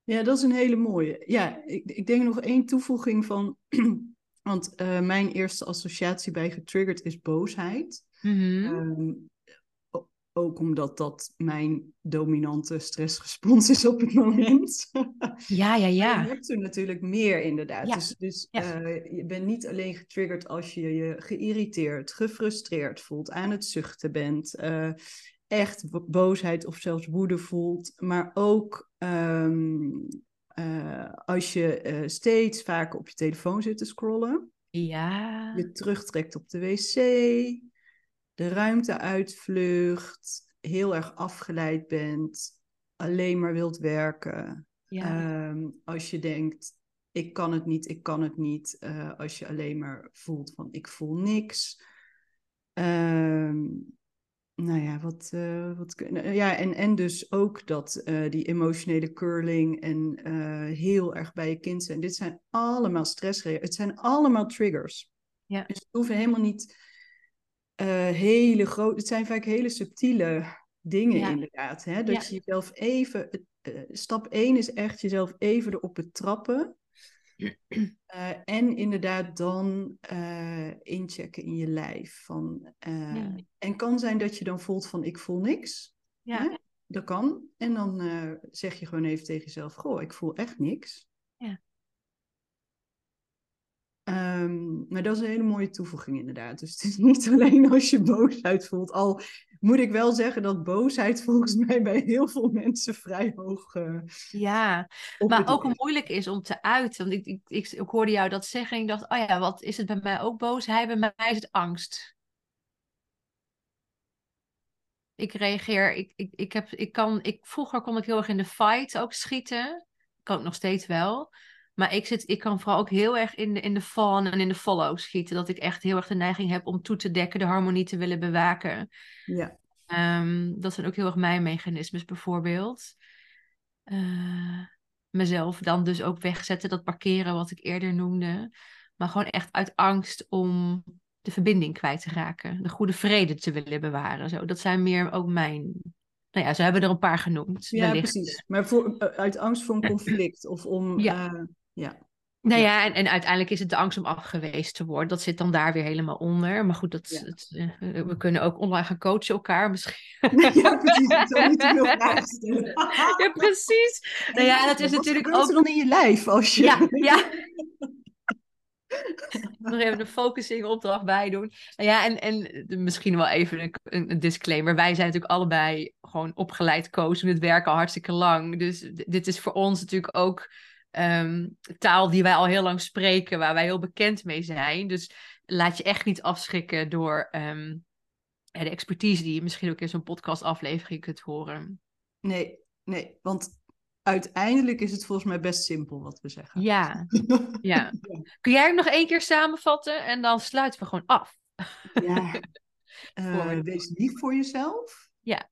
Ja, dat is een hele mooie. Ja, ik, ik denk nog één toevoeging van. [clears throat] Want uh, mijn eerste associatie bij getriggerd is boosheid. Mm -hmm ook omdat dat mijn dominante stressrespons is op het moment. Ja, ja, ja. [laughs] je hebt er natuurlijk meer inderdaad. Dus, dus uh, je bent niet alleen getriggerd als je je geïrriteerd, gefrustreerd voelt, aan het zuchten bent, uh, echt boosheid of zelfs woede voelt, maar ook um, uh, als je steeds vaker op je telefoon zit te scrollen. Ja. Je terugtrekt op de wc, de ruimte uitvlucht, heel erg afgeleid bent, alleen maar wilt werken. Ja. Um, als je denkt, ik kan het niet, ik kan het niet. Uh, als je alleen maar voelt van, ik voel niks. Um, nou ja, wat, uh, wat ja, en, en dus ook dat uh, die emotionele curling en heel erg bij je kind zijn. Dit zijn allemaal stressreacties. Het zijn allemaal triggers. Ja. Dus het hoeven helemaal niet hele grote, het zijn vaak hele subtiele dingen ja. inderdaad. Hè? Dat ja. je jezelf even, uh, stap 1 is echt jezelf even erop betrappen. Uh, [clears throat] en inderdaad dan inchecken in je lijf. Van, ja. En kan zijn dat je dan voelt van ik voel niks. Ja. Dat kan. En dan zeg je gewoon even tegen jezelf, goh, ik voel echt niks. Ja. Um, maar dat is een hele mooie toevoeging inderdaad. Dus het is [laughs] niet alleen als je boosheid voelt. Al moet ik wel zeggen dat boosheid [laughs] volgens mij bij heel veel mensen vrij hoog uh, Ja, maar ook is. moeilijk is om te uiten. Want ik, ik, ik, ik, hoorde jou dat zeggen en ik dacht, oh ja, wat is het bij mij ook boosheid? Bij mij is het angst. Ik reageer, ik, ik, ik, heb, ik kan, ik, vroeger kon ik heel erg in de fight ook schieten. Kan ik nog steeds wel. Maar ik, zit, ik kan vooral ook heel erg in de, in de fun en in de follow schieten. Dat ik echt heel erg de neiging heb om toe te dekken, de harmonie te willen bewaken. Ja. Um, dat zijn ook heel erg mijn mechanismes bijvoorbeeld. Uh, mezelf dan dus ook wegzetten, dat parkeren wat ik eerder noemde. Maar gewoon echt uit angst om de verbinding kwijt te raken. De goede vrede te willen bewaren. Zo. Dat zijn meer ook mijn nou ja, ze hebben er een paar genoemd. Ja, wellicht. precies. Maar voor, uit angst voor een [clears throat] conflict of om. Ja. Uh, ja. Nou ja, en, en uiteindelijk is het de angst om afgewezen te worden. Dat zit dan daar weer helemaal onder. Maar goed, dat, Ja. het, eh, we kunnen ook online gaan coachen elkaar misschien. [laughs] ja, precies. Ik zou niet te veel vragen stellen. ja, precies. Nou ja, dat is natuurlijk ook... dan in je lijf als je... Ja, ja. Nog even een focusing opdracht bij doen. Nou ja, en, en misschien wel even een, een, disclaimer. Wij zijn natuurlijk allebei gewoon opgeleid coach. We werken al hartstikke lang. Dus dit is voor ons natuurlijk ook ehm, taal die wij al heel lang spreken. Waar wij heel bekend mee zijn. Dus laat je echt niet afschrikken door ehm, de expertise die je misschien ook in zo'n podcastaflevering kunt horen. Nee, nee, want uiteindelijk is het volgens mij best simpel wat we zeggen. Ja, ja. [laughs] Kun jij hem nog één keer samenvatten en dan sluiten we gewoon af? Ja. [laughs] Uh, wees lief voor jezelf. Ja,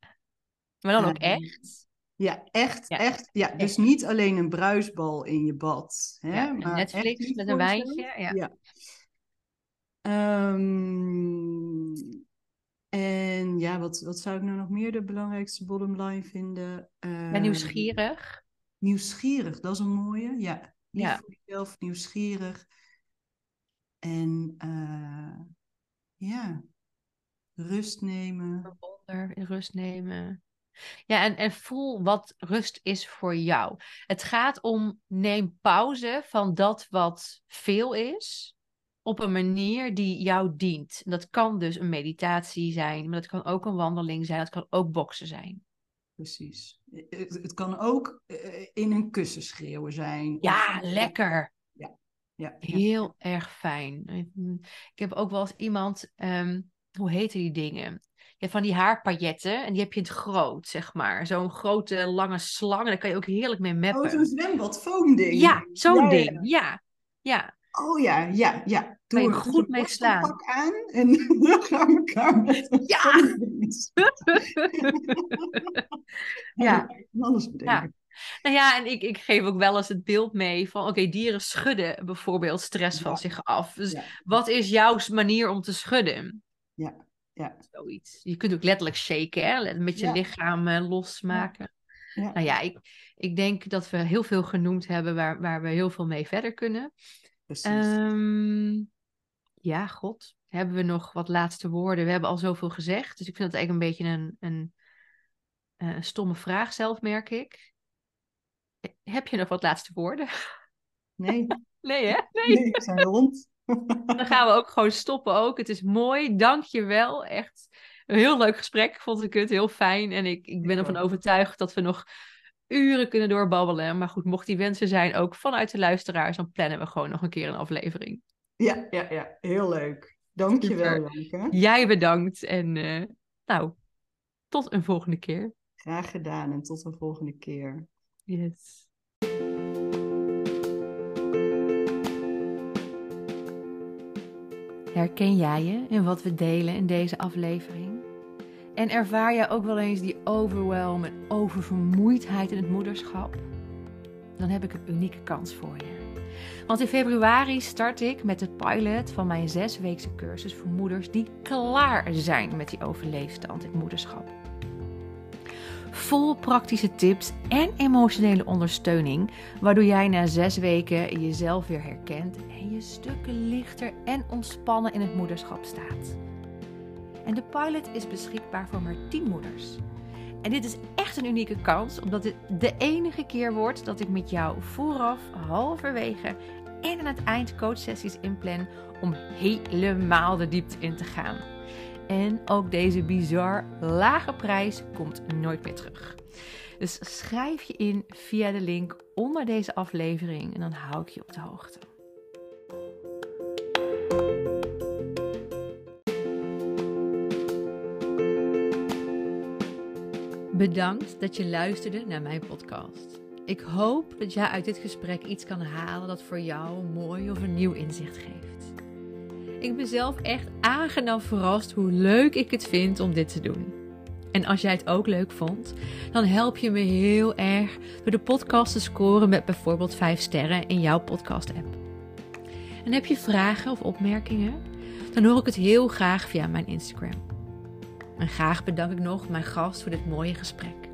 maar dan ook Uh, echt. Ja, echt, Ja, echt. Ja, dus niet alleen een bruisbal in je bad. Hè, Ja, maar Netflix met een wijntje. Ja. Ja. Ehm, en ja, wat, wat zou ik nou nog meer de belangrijkste bottom line vinden? Ben Ehm, nieuwsgierig. Nieuwsgierig, dat is een mooie. Ja, lief Ja. voor jezelf, nieuwsgierig. En eh, ja, rust nemen. Wonder, rust nemen. Ja, en, en voel wat rust is voor jou. Het gaat om neem pauze van dat wat veel is, op een manier die jou dient. En Dat kan dus een meditatie zijn, maar dat kan ook een wandeling zijn, dat kan ook boksen zijn. Precies. Het, het kan ook eh, in een kussen schreeuwen zijn. Ja, Of- lekker. Ja. ja. Heel erg fijn. Ik heb ook wel eens iemand, ehm, hoe heten die dingen? Van die haarpailletten en die heb je in het groot, zeg maar. Zo'n grote lange slang en daar kan je ook heerlijk mee meppen. Oh, zo'n zwembad foamding. Ja, zo'n ding. Ja. ja. Oh ja, ja, ja. Doe je goed mee slaan. pak aan en dan gaan we elkaar met Ja! ja. Alles bedenken. Nou ja, en ik, ik geef ook wel eens het beeld mee van, oké, dieren schudden bijvoorbeeld stress van zich af. Dus wat is jouw manier om te schudden? Ja, ja. Zoiets. Je kunt ook letterlijk shaken, hè? met je lichaam uh, losmaken. Ja. Nou ja, ik, ik denk dat we heel veel genoemd hebben waar, waar we heel veel mee verder kunnen. Precies. Um, ja, god. Hebben we nog wat laatste woorden? We hebben al zoveel gezegd. Dus ik vind het eigenlijk een beetje een, een, eh, een stomme vraag zelf, merk ik. Heb je nog wat laatste woorden? Nee. [laughs] Nee, hè? Nee, nee zijn rond. Dan gaan we ook gewoon stoppen ook. Het is mooi. Dank je wel. Echt een heel leuk gesprek. Vond ik het heel fijn. En ik, ik ben ervan overtuigd dat we nog uren kunnen doorbabbelen. Maar goed, mocht die wensen zijn ook vanuit de luisteraars, dan plannen we gewoon nog een keer een aflevering. Ja, ja, ja. Heel leuk. Dank je wel, Jij bedankt. En uh, nou, tot een volgende keer. Graag gedaan en tot een volgende keer. Yes. Herken jij je in wat we delen in deze aflevering? En ervaar jij ook wel eens die overwhelm en oververmoeidheid in het moederschap? Dan heb ik een unieke kans voor je. Want in februari start ik met het pilot van mijn zesweekse cursus voor moeders die klaar zijn met die overleefstand in het moederschap vol praktische tips en emotionele ondersteuning, waardoor jij na zes weken jezelf weer herkent en je stukken lichter en ontspannen in het moederschap staat. En de pilot is beschikbaar voor maar 10 moeders. En dit is echt een unieke kans, omdat dit de enige keer wordt dat ik met jou vooraf, halverwege en aan het eind coachsessies inplan om helemaal de diepte in te gaan. En ook deze bizar lage prijs komt nooit meer terug. Dus schrijf je in via de link onder deze aflevering en dan hou ik je op de hoogte. Bedankt dat je luisterde naar mijn podcast. Ik hoop dat jij uit dit gesprek iets kan halen dat voor jou mooi of een nieuw inzicht geeft. Ik ben zelf echt aangenaam verrast hoe leuk ik het vind om dit te doen. En als jij het ook leuk vond, dan help je me heel erg door de podcast te scoren met bijvoorbeeld 5 sterren in jouw podcast-app. En heb je vragen of opmerkingen? Dan hoor ik het heel graag via mijn Instagram. En graag bedank ik nog mijn gast voor dit mooie gesprek.